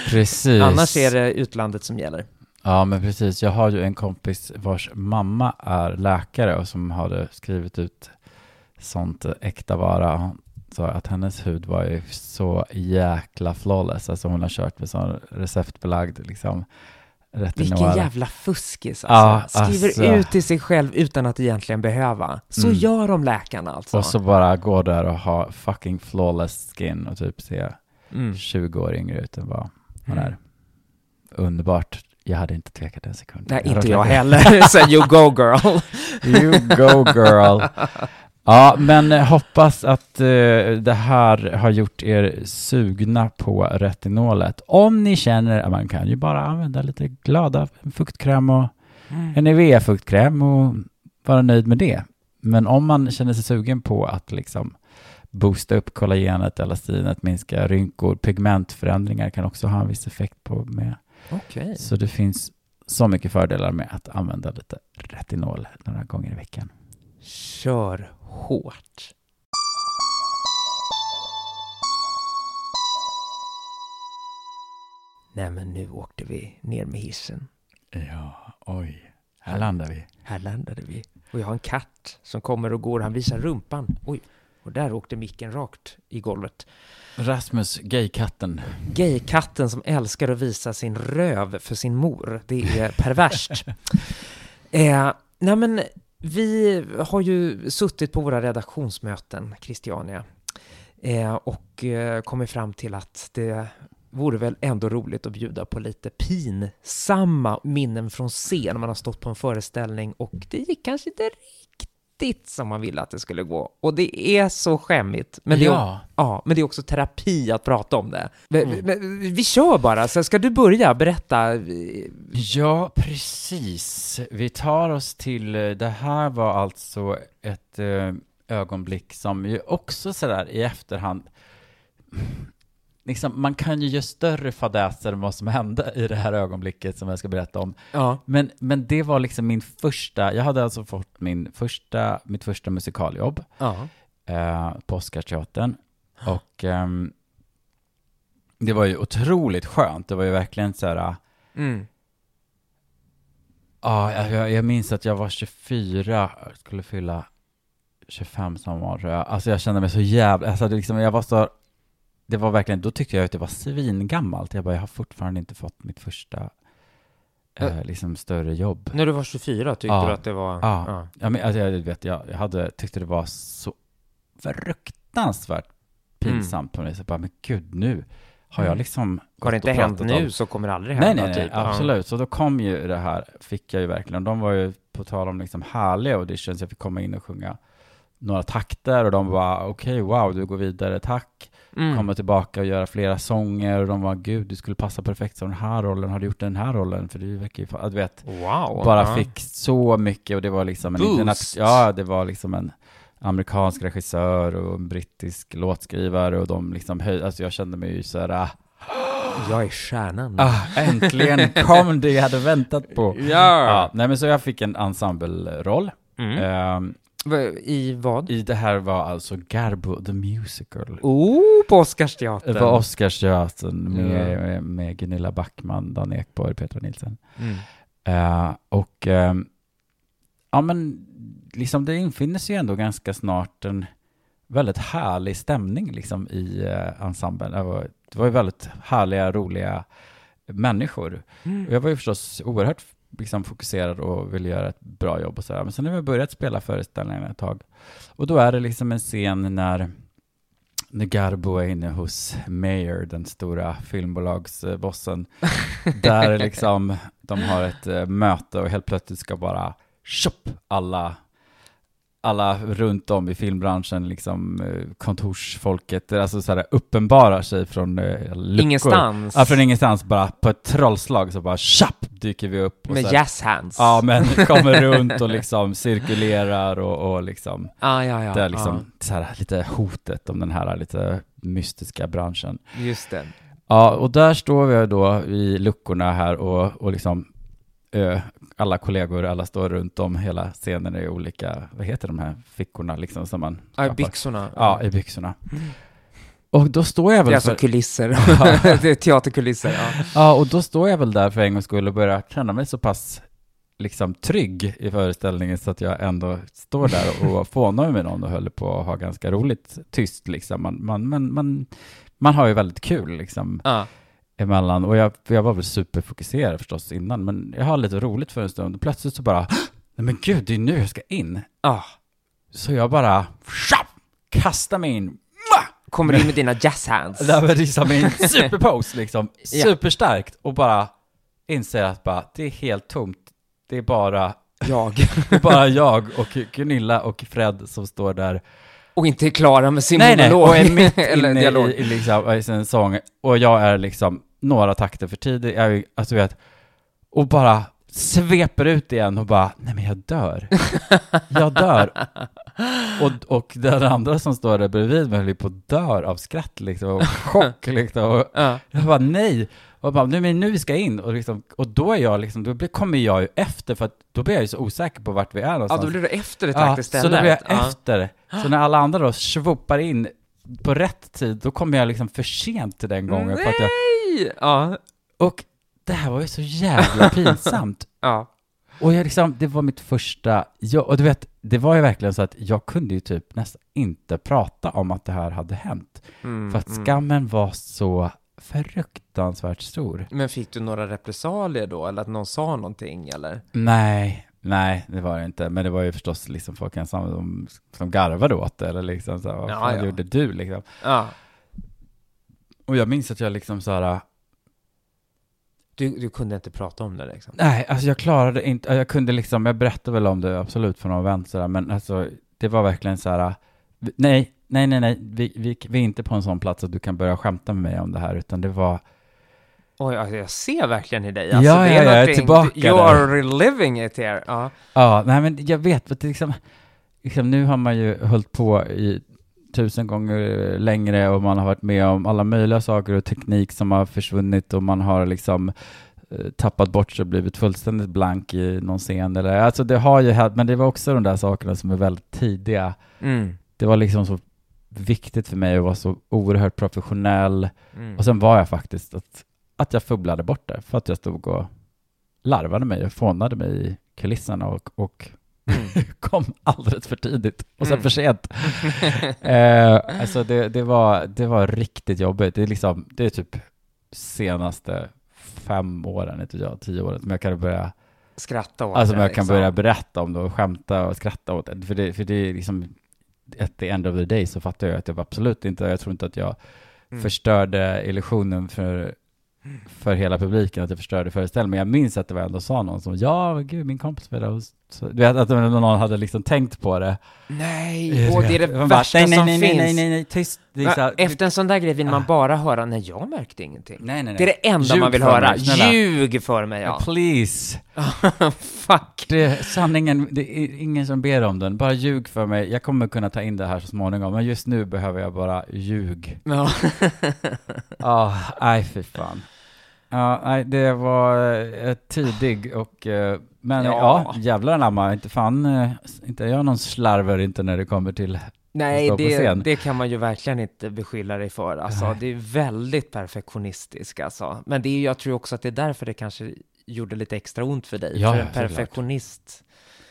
(laughs) Precis. Annars är det utlandet som gäller. Ja, men precis. Jag har ju en kompis vars mamma är läkare och som hade skrivit ut sånt äkta vara. Sa att hennes hud var ju så jäkla flawless. Alltså hon har kört med sån receptbelagd liksom Vilken jävla fuskis Ja, alltså. Skriver alltså. ut till sig själv utan att egentligen behöva. Så Mm. gör de läkarna alltså. Och så bara gå där och ha fucking flawless skin och typ se Mm. 20 år yngre ut än vad man Mm. är. Underbart. Jag hade inte tvekat en sekund. Nej, hade inte jag heller. (laughs) Så you go girl. (laughs) You go girl. (laughs) Ja, men eh, hoppas att eh, det här har gjort er sugna på retinolet. Om ni känner att man kan ju bara använda lite glada fuktkräm och en Nivea-fuktkräm och vara nöjd med det. Men om man känner sig sugen på att liksom boosta upp kollagenet, elastinet, minska rynkor, pigmentförändringar kan också ha en viss effekt på med. Okej. Så det finns så mycket fördelar med att använda lite retinol några gånger i veckan. Kör hårt. Nej men nu åkte vi ner med hissen. Ja, oj. Här landar vi. Här landade vi. Och jag har en katt som kommer och går. Han visar rumpan. Oj. Och där åkte micken rakt i golvet. Rasmus, gaykatten. Gaykatten som älskar att visa sin röv för sin mor. Det är (laughs) perverst. eh, nej men, vi har ju suttit på våra redaktionsmöten, Christiania, eh, och eh, kommit fram till att det vore väl ändå roligt att bjuda på lite pinsamma minnen från scen. Man har stått på en föreställning och det gick kanske inte riktigt som man ville att det skulle gå. Och det är så skämmigt. Men det är, ja. Ja, men det är också terapi att prata om det. Men, men, vi kör bara, så ska du börja berätta? ja, precis. Vi tar oss till, eh, det här var alltså ett eh, ögonblick som ju också sådär i efterhand, liksom, man kan ju göra större fadäser än vad som hände i det här ögonblicket som jag ska berätta om. Ja. Men, men det var liksom min första, jag hade alltså fått min första, mitt första musikaljobb Ja. eh, på Oscarsteatern. Och ehm, det var ju otroligt skönt. Det var ju verkligen så här, ja, Mm. jag, jag, jag minns att jag var 24, jag skulle fylla 25 samma år tror jag. Alltså jag kände mig så jävla, alltså liksom, jag var så, det var verkligen, då tyckte jag att det var svingammalt. Jag bara, jag har fortfarande inte fått mitt första, eh, liksom större jobb. När du var 24 tyckte Ja. du att det var... Ja. Ja, men, alltså, jag, vet, jag, jag hade, tyckte det var så fruktansvärt pinsamt på mig. Så bara, men gud, nu har jag Mm. liksom Har det inte hänt nu om- så kommer det aldrig Nej, hända. nej, nej, typ. Ja. absolut. Så då kom ju det här, fick jag ju verkligen. De var ju på tal om liksom härliga auditions. Jag fick komma in och sjunga några takter och de var okej, wow, du går vidare, tack. Mm. Komma tillbaka och göra flera sånger och de var gud, du skulle passa perfekt som den här rollen. Har du gjort den här rollen? För du verkar ju, fa- du vet, Wow. bara ja. fick så mycket och det var liksom en Boost. internat- ja, det var liksom en amerikansk regissör och en brittisk låtskrivare och de liksom höjde, alltså jag kände mig ju så här, ah, Jag är stjärnan. ah, äntligen kom det jag hade väntat på. (laughs) Ja. Ja, nej men så jag fick en ensembleroll Mm. Va- I vad? I det här var alltså Garbo the Musical. Oh, på Oscarsteatern. Det var Oscarsteatern med, Ja. med, med Gunilla Backman, Dan Ekborg, Petra Nilsson. Mm. Eh, och ehm, ja men liksom det infinner sig ju ändå ganska snart en väldigt härlig stämning liksom i uh, ensemblen. Det var, det var ju väldigt härliga, roliga människor. Mm. Och jag var ju förstås oerhört liksom, fokuserad och ville göra ett bra jobb och sådär. Men sen har vi börjat spela föreställningar ett tag. Och då är det liksom en scen när, när Garbo är inne hos Mayer, den stora filmbolagsbossen. (laughs) där liksom de har ett eh, möte och helt plötsligt ska bara tjopp, alla alla runt om i filmbranschen, liksom eh, kontorsfolket, alltså så här uppenbarar sig från eh, luckor. Ingenstans. Ja, från ingenstans bara på ett trollslag så bara tjapp dyker vi upp. Med här- jazz hands. Ja, men (laughs) kommer runt och liksom cirkulerar och, och liksom, ah, ja, ja. det är liksom så här, lite hotet om den här lite mystiska branschen. Just det. Ja, och där står vi då i luckorna här och, och liksom ö, alla kollegor, alla står runt om hela scenen i olika, vad heter de här fickorna liksom som man Ja, i byxorna. Ja, i byxorna. Och då står jag Det väl är alltså för, kulisser. (laughs) (laughs) det är teaterkulisser, ja. ja, och då står jag väl där för en gångs skull och börjar känna mig så pass liksom trygg i föreställningen så att jag ändå står där och fånar med någon och håller på att ha ganska roligt tyst liksom. Man, man, man, man, man har ju väldigt kul liksom ja. emellan och jag, jag var väl superfokuserad förstås innan men jag har lite roligt för en stund och plötsligt så bara nej men gud det är nu jag ska in. Ah. Så jag bara tjapp, kastar mig in Kommer du in med (laughs) dina jazz hands? Det var liksom en (laughs) superpose liksom, superstarkt och bara inser att bara, det är helt tomt. Det är bara, Jag. (laughs) det är bara jag och Gunilla och Fred som står där. Och inte är klara med sin nej, nej, monolog. och är mitt Eller inne dialog. i, i, liksom, i sin sång och jag är liksom några takter för tidig, jag, är- alltså vet, och bara sveper ut igen och bara, nej men jag dör. (laughs) Jag dör. Och, och den andra som står där bredvid mig höll ju på att dör av skratt liksom, och chock (laughs) liksom. Och, Ja. Jag bara nej. Och bara, nu, men nu vi ska in. Och, liksom, och då är jag liksom, då blir- kommer jag ju efter för att då blir jag ju så osäker på vart vi är ja, någonstans. då blir du efter ett Ja, istället. så då blir jag Ja. efter. Så när alla andra då svopar in på rätt tid, då kommer jag liksom för sent till den gången. För att jag, Nej! Ja. och det här var ju så jävla pinsamt. (laughs) Ja. Och jag liksom, det var mitt första, jag, och du vet, det var ju verkligen så att jag kunde ju typ nästan inte prata om att det här hade hänt. Mm, För att mm. skammen var så fruktansvärt stor. Men fick du några repressalier då? Eller att någon sa någonting eller? Nej, nej, det var det inte. Men det var ju förstås liksom folk ensamma som, som garvade åt det. Eller liksom så här, vad Ja, fan ja. gjorde du liksom? Ja. Och jag minns att jag liksom så här, Du, du kunde inte prata om det liksom? nej, alltså jag klarade inte, jag kunde liksom, jag berättade väl om det absolut för någon vän sådär, men alltså det var verkligen så här, nej, nej, nej, nej, vi, vi, vi är inte på en sån plats att du kan börja skämta med mig om det här, utan det var, Oj, alltså, jag ser verkligen i dig. Ja, Alltså, det ja, jag är tillbaka You där. are reliving it here. Ja. ja, nej men jag vet, det liksom, liksom, nu har man ju hållit på i tusen gånger längre och man har varit med om alla möjliga saker och teknik som har försvunnit och man har liksom eh, tappat bort sig och blivit fullständigt blank i någon scen eller, alltså det har ju hänt, men det var också de där sakerna som är väldigt tidiga. Mm. Det var liksom så viktigt för mig att vara så oerhört professionell Mm. och sen var jag faktiskt att, att jag fubblade bort det för att jag stod och larvade mig och fånade mig i kulisserna och, och Mm. (laughs) kom alldeles för tidigt och sen Mm. för sent. (laughs) eh, alltså det, det, var, det var riktigt jobbigt. Det är liksom, det är typ senaste fem åren, inte jag, tio åren, som jag kan börja, Skratta åt alltså det, jag kan liksom. börja berätta om det och skämta och skratta åt det. För det, för det är liksom, at the end of the day så fattar jag att jag absolut inte, jag tror inte att jag Mm. förstörde illusionen för, för hela publiken, att jag förstörde föreställningen. Men jag minns att det var ändå sa någon som, ja, gud, min kompis där och så, Du vet, att någon hade liksom tänkt på det. Nej, och det är det Man bara, värsta nej, nej, som nej, finns. Nej, nej, nej, tyst. Här- Efter en sån där grej vill man Ah. bara höra, nej jag märkte ingenting. Nej, nej, nej. Det är det enda Ljug man vill höra. mig, snälla. Ljug för mig, ja. Please. (laughs) Fuck. Det är sanningen, det är ingen som ber om den. Bara ljug för mig. Jag kommer kunna ta in det här så småningom, men just nu behöver jag bara ljug. Ja. Ah, nej fy fan. Ja, nej, det var eh, tidig och... eh, Men Ja. ja, jävlar anamma, inte fan, eh, inte jag någon slarver inte när det kommer till... Nej, stå på det, scen. det kan man ju verkligen inte beskylla dig för. Alltså, det är väldigt perfektionistisk alltså. Men det är, jag tror också att det är därför det kanske gjorde lite extra ont för dig. Ja, för en såklart. perfektionist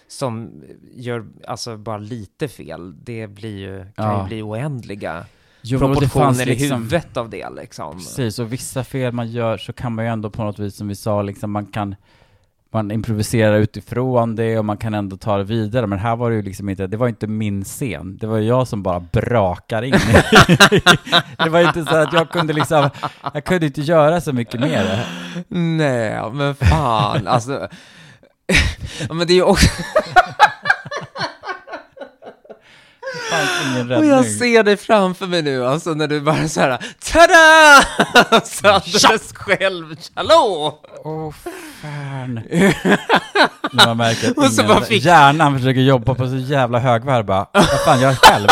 som gör alltså bara lite fel, det blir ju, kan Ja. ju bli oändliga Jo, proportioner i liksom- huvudet av det liksom. Precis, och vissa fel man gör så kan man ju ändå på något vis, som vi sa, liksom man kan man improviserar utifrån det och man kan ändå ta det vidare, men här var det ju liksom inte, det var inte min scen, det var jag som bara brakar in. (laughs) det var inte så att jag kunde liksom, jag kunde inte göra så mycket mer. Nej, men fan, alltså. (laughs) Men det är ju också, (laughs) och jag ser dig framför mig nu, alltså när du bara så här, tada! Så alldeles själv, hallå! Åh fan. (laughs) När man märker att Och så ingen, bara fick- hjärnan försöker jobba på så jävla högvarv bara, vad fan, jag är själv.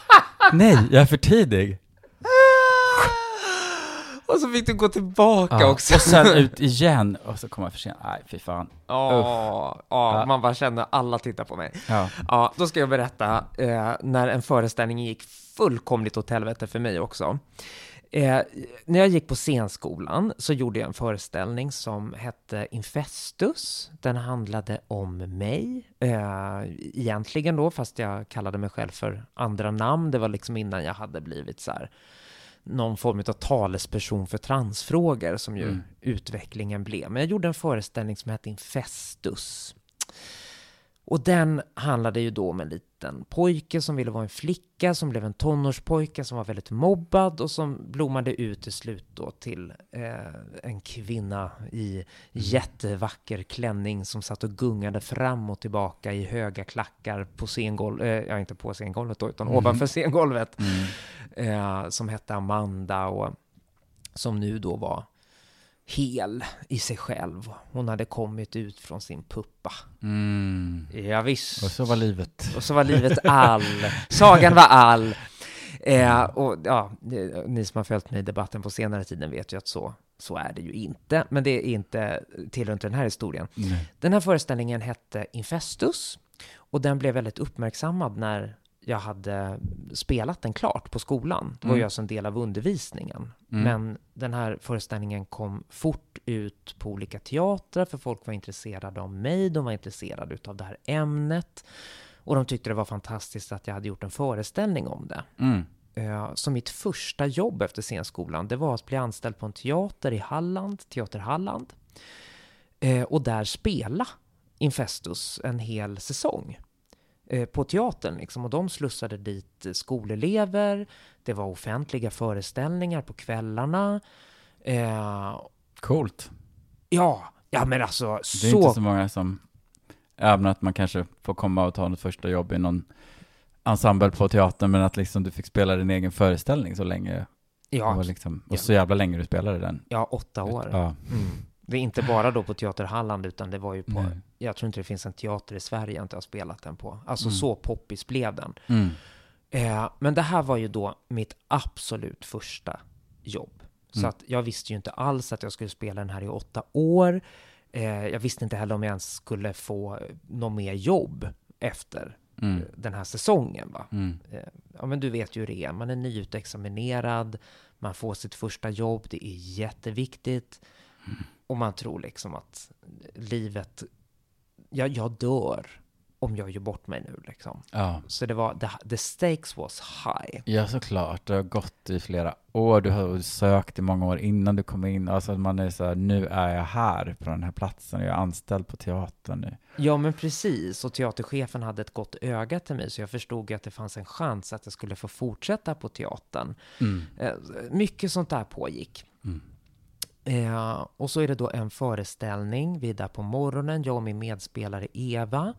(laughs) Nej, jag är för tidig. Och så fick du gå tillbaka Ja, också. Och sen (laughs) ut igen, och så kommer jag för sent. Nej, fy fan. Ja, Ja. man bara känner alla tittar på mig. Ja. Ja, då ska jag berätta eh, när en föreställning gick fullkomligt åt helvete för mig också. Eh, när jag gick på scenskolan så gjorde jag en föreställning som hette Infestus. Den handlade om mig, eh, egentligen då, fast jag kallade mig själv för andra namn. Det var liksom innan jag hade blivit så här någon form av talesperson för transfrågor som ju Mm. utvecklingen blev. Men jag gjorde en föreställning som hette Infestus. Och den handlade ju då om en liten pojke som ville vara en flicka, som blev en tonårspojke som var väldigt mobbad och som blommade ut till slut då till eh, en kvinna i jättevacker klänning som satt och gungade fram och tillbaka i höga klackar på scengolvet, eh, ja inte på scengolvet då, utan Mhm. ovanför scengolvet, Mm. eh, som hette Amanda och som nu då var hel i sig själv. Hon hade kommit ut från sin puppa. Mm. Ja, visst. Och så var livet. Och så var livet all. Sagan var all. Eh, och ja, ni som har följt mig i debatten på senare tiden vet ju att så, så är det ju inte. Men det är inte tillhör inte den här historien. Nej. Den här föreställningen hette Infestus och den blev väldigt uppmärksammad när jag hade spelat den klart på skolan. Det var ju Mm. alltså en del av undervisningen. Mm. Men den här föreställningen kom fort ut på olika teatrar för folk var intresserade av mig, de var intresserade av det här ämnet och de tyckte det var fantastiskt att jag hade gjort en föreställning om det. Mm. Eh, Så mitt första jobb efter scenskolan, det var att bli anställd på en teater i Halland, Teater Halland, eh, och där spela Infestus en hel säsong på teatern. Liksom. Och de slussade dit eh, skolelever, det var offentliga föreställningar på kvällarna. Eh, Coolt. ja, ja men alltså Det är så... inte så många som, även att man kanske får komma och ta något första jobb i någon ensemble på teatern, men att liksom du fick spela din egen föreställning så länge. Ja, och, liksom, och så jävla länge du spelade den. ja, åtta år. Ja. Mm. Det är inte bara då på Teater Halland, utan det var ju på... Nej. Jag tror inte det finns en teater i Sverige jag inte har spelat den på. Alltså Mm. så poppis blev den. Mm. Eh, men det här var ju då mitt absolut första jobb. Så Mm. att jag visste ju inte alls att jag skulle spela den här i åtta år. Eh, jag visste inte heller om jag ens skulle få något mer jobb efter Mm. eh, den här säsongen. Va? Mm. Eh, ja, men du vet ju hur det är. Man är nyutexaminerad, man får sitt första jobb, det är jätteviktigt. Och man tror liksom att livet, ja, jag dör om jag gör bort mig nu liksom. Ja. Så det var, the, the stakes was high. Ja, såklart. Det har gått i flera år. Du har sökt i många år innan du kom in. Alltså man är så här, nu är jag här på den här platsen. Jag är anställd på teatern nu. Ja, men precis. Och teaterchefen hade ett gott öga till mig, så jag förstod ju att det fanns en chans att jag skulle få fortsätta på teatern. Mm. Eh, mycket sånt där pågick. Mm. Eh, och så är det då en föreställning, vi är där på morgonen, jag och min medspelare Eva.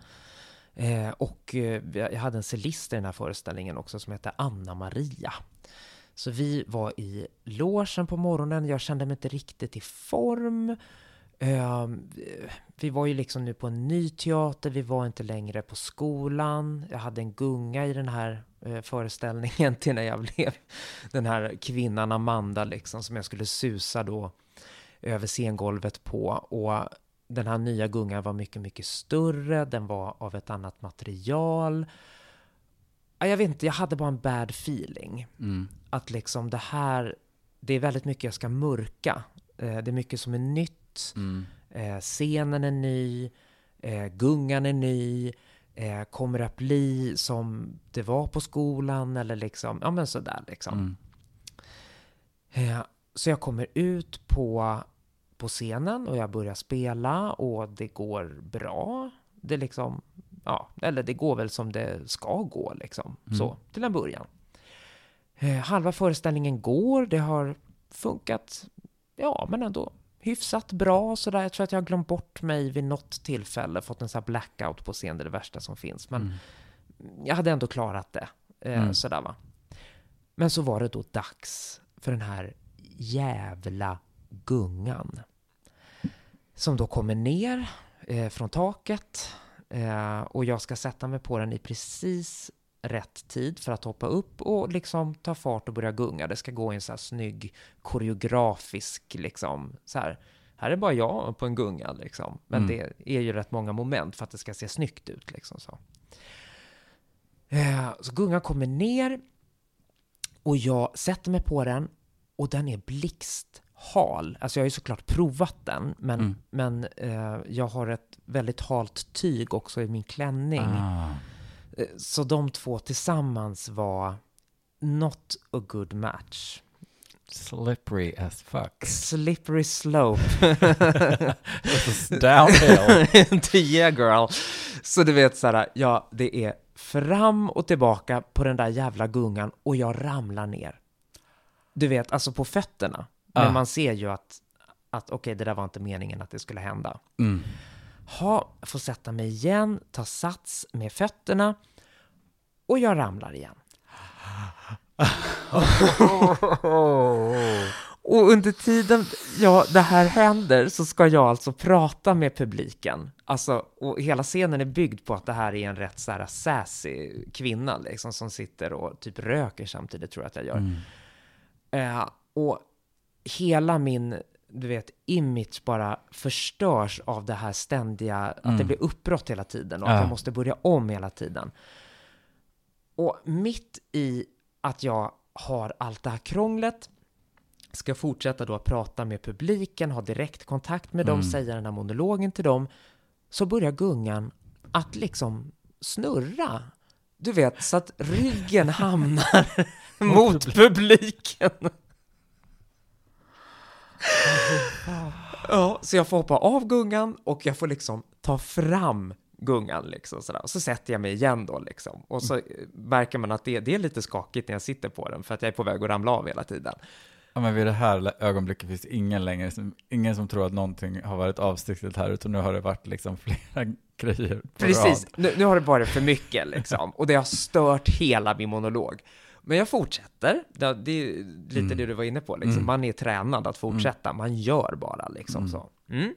Eh, och eh, jag hade en cellist i den här föreställningen också som hette Anna-Maria. Så vi var i logen på morgonen, jag kände mig inte riktigt i form. Eh, vi var ju liksom nu på en ny teater, vi var inte längre på skolan. Jag hade en gunga i den här eh, föreställningen till när jag (laughs) blev den här kvinnan Amanda liksom som jag skulle susa då över scengolvet på och den här nya gungan var mycket, mycket större, den var av ett annat material. Ja, Jag vet inte, jag hade bara en bad feeling. Mm. Att liksom det här, det är väldigt mycket jag ska mörka. Eh, Det är mycket som är nytt. Mm. Eh, scenen är ny, eh, gungan är ny, eh, kommer att bli som det var på skolan eller liksom, ja men sådär liksom. Mm. Eh, så jag kommer ut på, på scenen och jag börjar spela och det går bra. Det liksom, ja, eller det går väl som det ska gå liksom, Mm. så, till en början. Eh, halva föreställningen går, det har funkat, ja men ändå hyfsat bra sådär. Jag tror att jag har glömt bort mig vid något tillfälle, fått en sån här blackout på scen, det är det värsta som finns. Men Mm. jag hade ändå klarat det. Eh, Mm. Sådär va. Men så var det då dags för den här jävla gungan. Som då kommer ner eh, från taket. Eh, och jag ska sätta mig på den i precis rätt tid för att hoppa upp och liksom ta fart och börja gunga. Det ska gå i en så här snygg koreografisk liksom så här. Här är bara jag på en gunga liksom. Men Mm. det är ju rätt många moment för att det ska se snyggt ut liksom så. Eh, så gungan kommer ner och jag sätter mig på den och den är blixthal. Alltså jag har ju såklart provat den, men, Mm. men eh, jag har ett väldigt halt tyg också i min klänning. Ah. Så de två tillsammans var not a good match. Slippery as fuck. Slippery slope. (laughs) This is downhill. (laughs) yeah girl. Så du vet så här, ja, det är fram och tillbaka på den där jävla gungan och jag ramlar ner. Du vet, alltså på fötterna. Men Ah. man ser ju att, att okej, det där var inte meningen att det skulle hända. Mm. Ha, får sätta mig igen, ta sats med fötterna och jag ramlar igen. (laughs) Och under tiden ja, det här händer så ska jag alltså prata med publiken. Alltså, och hela scenen är byggd på att det här är en rätt så här sassy kvinna liksom, som sitter och typ röker samtidigt, tror jag att jag gör. Mm. Eh, och hela min, du vet, image bara förstörs av det här ständiga, att det Mm. blir uppbrott hela tiden och att Ja. jag måste börja om hela tiden. Och mitt i att jag har allt det här krånglet, ska fortsätta då att prata med publiken, ha direktkontakt med dem, Mm. säga den här monologen till dem, så börjar gungan att liksom snurra. Du vet, så att ryggen (laughs) hamnar mot publiken. Ja, så jag får hoppa av gungan och jag får liksom ta fram gungan liksom sådär. Och så sätter jag mig igen då liksom. Och så eh, märker man att det, det är lite skakigt när jag sitter på den för att jag är på väg att ramla av hela tiden. Ja, men vid det här ögonblicket finns ingen längre, ingen som tror att någonting har varit avsiktligt här, utan nu har det varit liksom (laughs) flera grejer på Precis, rad. nu, nu har det varit för mycket liksom. Och det har stört hela min monolog. Men jag fortsätter, det, det är lite Mm. det du var inne på, liksom. Mm. man är tränad att fortsätta, man gör bara liksom Mm. så. Mm.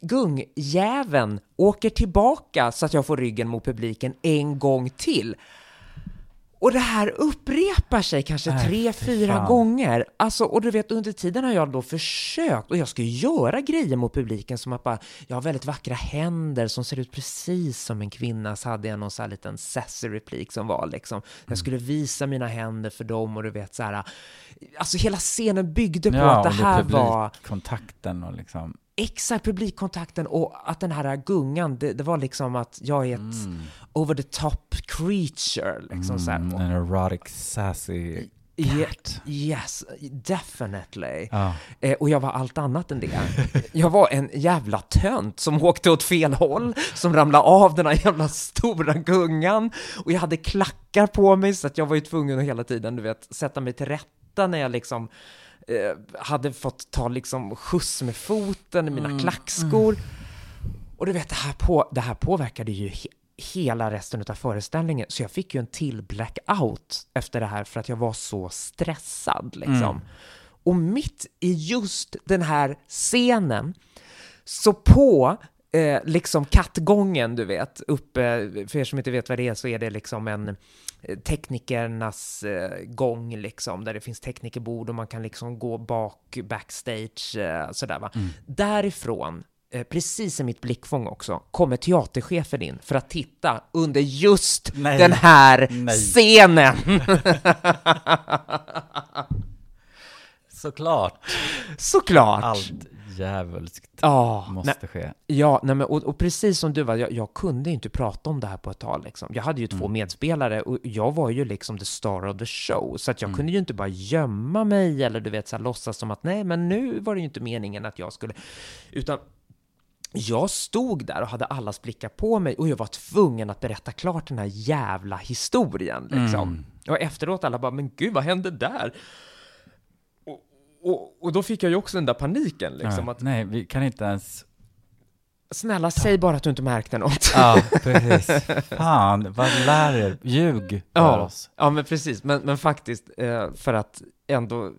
Gungjäveln åker tillbaka så att jag får ryggen mot publiken en gång till. Och det här upprepar sig kanske Nej, tre, fy fyra gånger. Alltså, och du vet, under tiden har jag då försökt, och jag ska ju göra grejer mot publiken som att bara, jag har väldigt vackra händer som ser ut precis som en kvinnas, hade jag någon så här liten sassy replik som var liksom, jag skulle visa mina händer för dem och du vet så här, alltså hela scenen byggde på Ja, att det här var kontakten och liksom, exakt publikkontakten och att den här gungan, det, det var liksom att jag är ett mm, over the top creature liksom mm, en erotic sassy cat. Yes, definitely. Ja. Eh, och jag var allt annat än det. Jag var en jävla tönt som åkte åt fel håll, som ramlade av den här jävla stora gungan. Och jag hade klackar på mig så att jag var ju tvungen att hela tiden, du vet, sätta mig till rätta när jag liksom eh, hade fått ta liksom skjuts med foten i mina Mm, klackskor. Och du vet, det här, på, det här påverkade ju he hela resten av föreställningen. Så jag fick ju en till blackout efter det här för att jag var så stressad liksom. Mm. Och mitt i just den här scenen, så på eh, liksom kattgången, du vet, uppe, för er som inte vet vad det är så är det liksom en eh, teknikernas eh, gång liksom, där det finns teknikerbord och man kan liksom gå bak, backstage, eh, sådär va. Mm. Därifrån, eh, precis i mitt blickfång också, kommer teaterchefen in för att titta under just Nej. den här Nej. scenen. (laughs) Såklart. Såklart. Allt djävulskt Ja, nej, måste ske. Ja, nej men, och, och precis som du var, jag, jag kunde inte prata om det här på ett tag. Liksom. Jag hade ju två Mm. medspelare och jag var ju liksom the star of the show, så att jag Mm. kunde ju inte bara gömma mig eller du vet, så här, låtsas som att nej, men nu var det ju inte meningen att jag skulle, utan jag stod där och hade allas blickar på mig och jag var tvungen att berätta klart den här jävla historien. Liksom. Mm. Och efteråt alla bara, men gud, vad hände där? Och, och, då fick jag ju också den där paniken, liksom, Ja, att Nej, vi kan inte ens... snälla, säg bara att du inte märkte något. Ja, (laughs) precis. Fan, vad lär er? Ljug för Ja, oss. ja men precis. Men, men faktiskt, eh, för att ändå eh,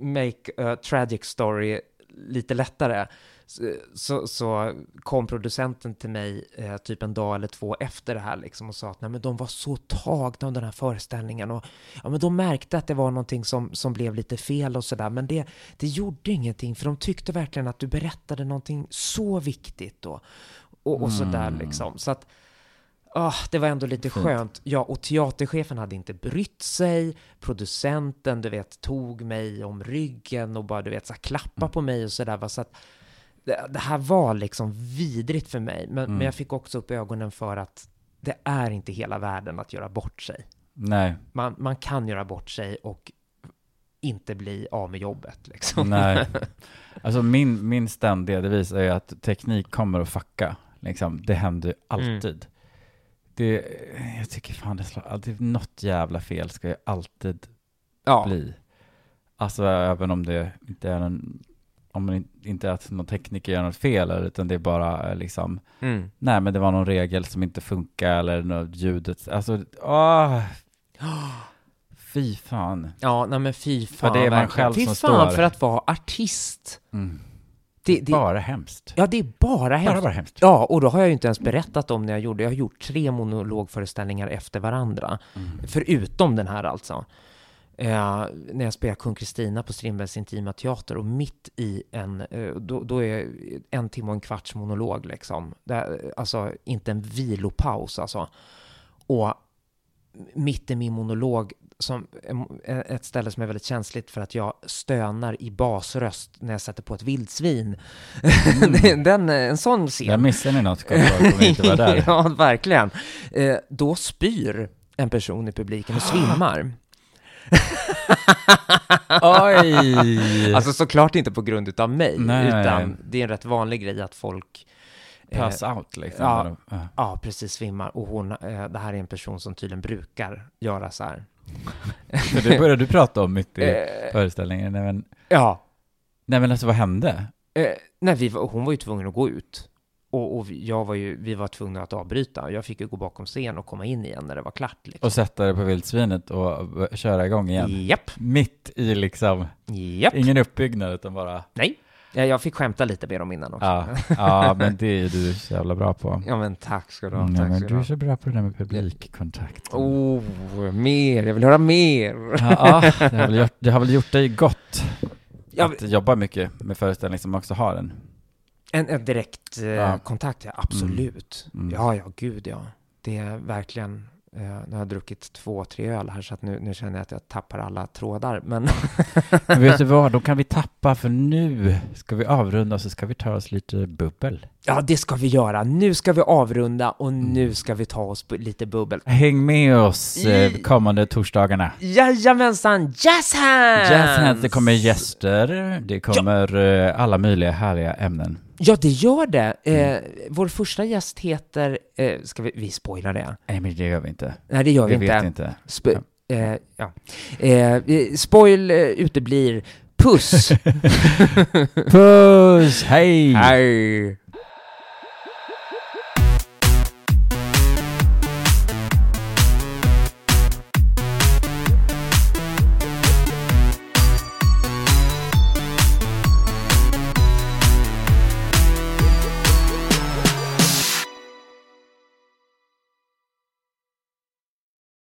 make a tragic story lite lättare, så, så, kom producenten till mig eh, typ en dag eller två efter det här liksom och sa att Nej, men de var så tagna av den här föreställningen och ja, men de märkte att det var någonting som, som blev lite fel och sådär, men det, det gjorde ingenting för de tyckte verkligen att du berättade någonting så viktigt och, och, och sådär Mm. liksom. Så att Ah, det var ändå lite Fint. skönt. Ja, och teaterchefen hade inte brytt sig. Producenten, du vet, tog mig om ryggen och bara, du vet, så här, klappa Mm. på mig och sådär. Så att det, det här var liksom vidrigt för mig. Men, Mm. men jag fick också upp ögonen för att det är inte hela världen att göra bort sig. Nej, Man, man kan göra bort sig och inte bli av med jobbet. Liksom. nej. (laughs) Alltså min, min ständiga devis är att teknik kommer att fucka. Liksom. Det händer ju alltid. Det, jag tycker fan det slår, alltid något jävla fel ska ju alltid Ja, bli. Alltså även om det inte är en, om det inte att någon tekniker gör något fel, utan det är bara eh, liksom, mm. nej men det var någon regel som inte funkar eller något ljudet, alltså, åh, (gasps) fy fan. ja nej, men fy fan. det är man verkligen. själv fy som fan står. för att vara artist. Mm. Det, det, Bara hemskt. ja, det är bara hemskt. Bara, bara hemskt. Ja, och då har jag ju inte ens berättat om när jag gjorde, jag har gjort tre monologföreställningar efter varandra. Mm. Förutom den här alltså. Eh, när jag spelar Kung Kristina på Strindbergs Intima Teater och mitt i en, eh, då, då är en timme och en kvarts monolog liksom. Det, är, alltså inte en vilopaus alltså. Och mitt i min monolog, som eh, ett ställe som är väldigt känsligt för att jag stönar i basröst när jag sätter på ett vildsvin. (laughs) Den, en sån scen. Där missar ni något, kommer inte vara (laughs) där. ja, verkligen. Eh, då spyr en person i publiken och svimmar. Oj! Alltså såklart inte på grund utav mig, Nej. utan det är en rätt vanlig grej att folk eh, Pass out liksom. ja. ja. Ja, precis, svimmar. Och hon, eh, det här är en person som tydligen brukar göra så här. (laughs) Så det började du prata om mitt i Eh, föreställningen. Nej men, ja. nej men alltså vad hände? Eh, nej, vi hon var ju tvungen att gå ut. Och, och jag var ju, vi var tvungna att avbryta. Jag fick ju gå bakom scen och komma in igen när det var klart. Liksom. Och sätta det på vildsvinet och köra igång igen. Japp, Mitt i liksom, japp. ingen uppbyggnad utan bara, Nej, Ja, jag fick skämta lite med dem innan också. ja, (laughs) ja men det är du så jävla bra på. Ja, men tack ska du ha. Mm, tack men du är så bra på det där med publikkontakt. Oh, mer. Jag vill höra mer. Ja, ja, det, har väl gjort, det har väl gjort dig gott Ja, att jobba mycket med föreställning som också har en. En, en direkt eh, Ja. kontakt, ja, absolut. Mm. Ja, ja, gud ja. Det är verkligen... Eh, nu har jag druckit två, tre öl här så att nu, nu känner jag att jag tappar alla trådar. Men (laughs) Men vet du vad, då kan vi tappa för nu ska vi avrunda så ska vi ta oss lite bubbel. ja, det ska vi göra. Nu ska vi avrunda och Mm. nu ska vi ta oss lite bubbel. Häng med oss eh, kommande torsdagarna. Jajamensan, Jazz Hands! Jazz Hands, det kommer gäster, det kommer eh, alla möjliga härliga ämnen. Ja, det gör det. Mm. Eh, vår första gäst heter... Eh, ska vi, vi spoila det? Nej men det gör vi inte. Nej, det gör vi, vi inte. vet inte. Sp- eh, ja. eh, spoil eh, uteblir. Puss! (laughs) Puss, hej! Hej!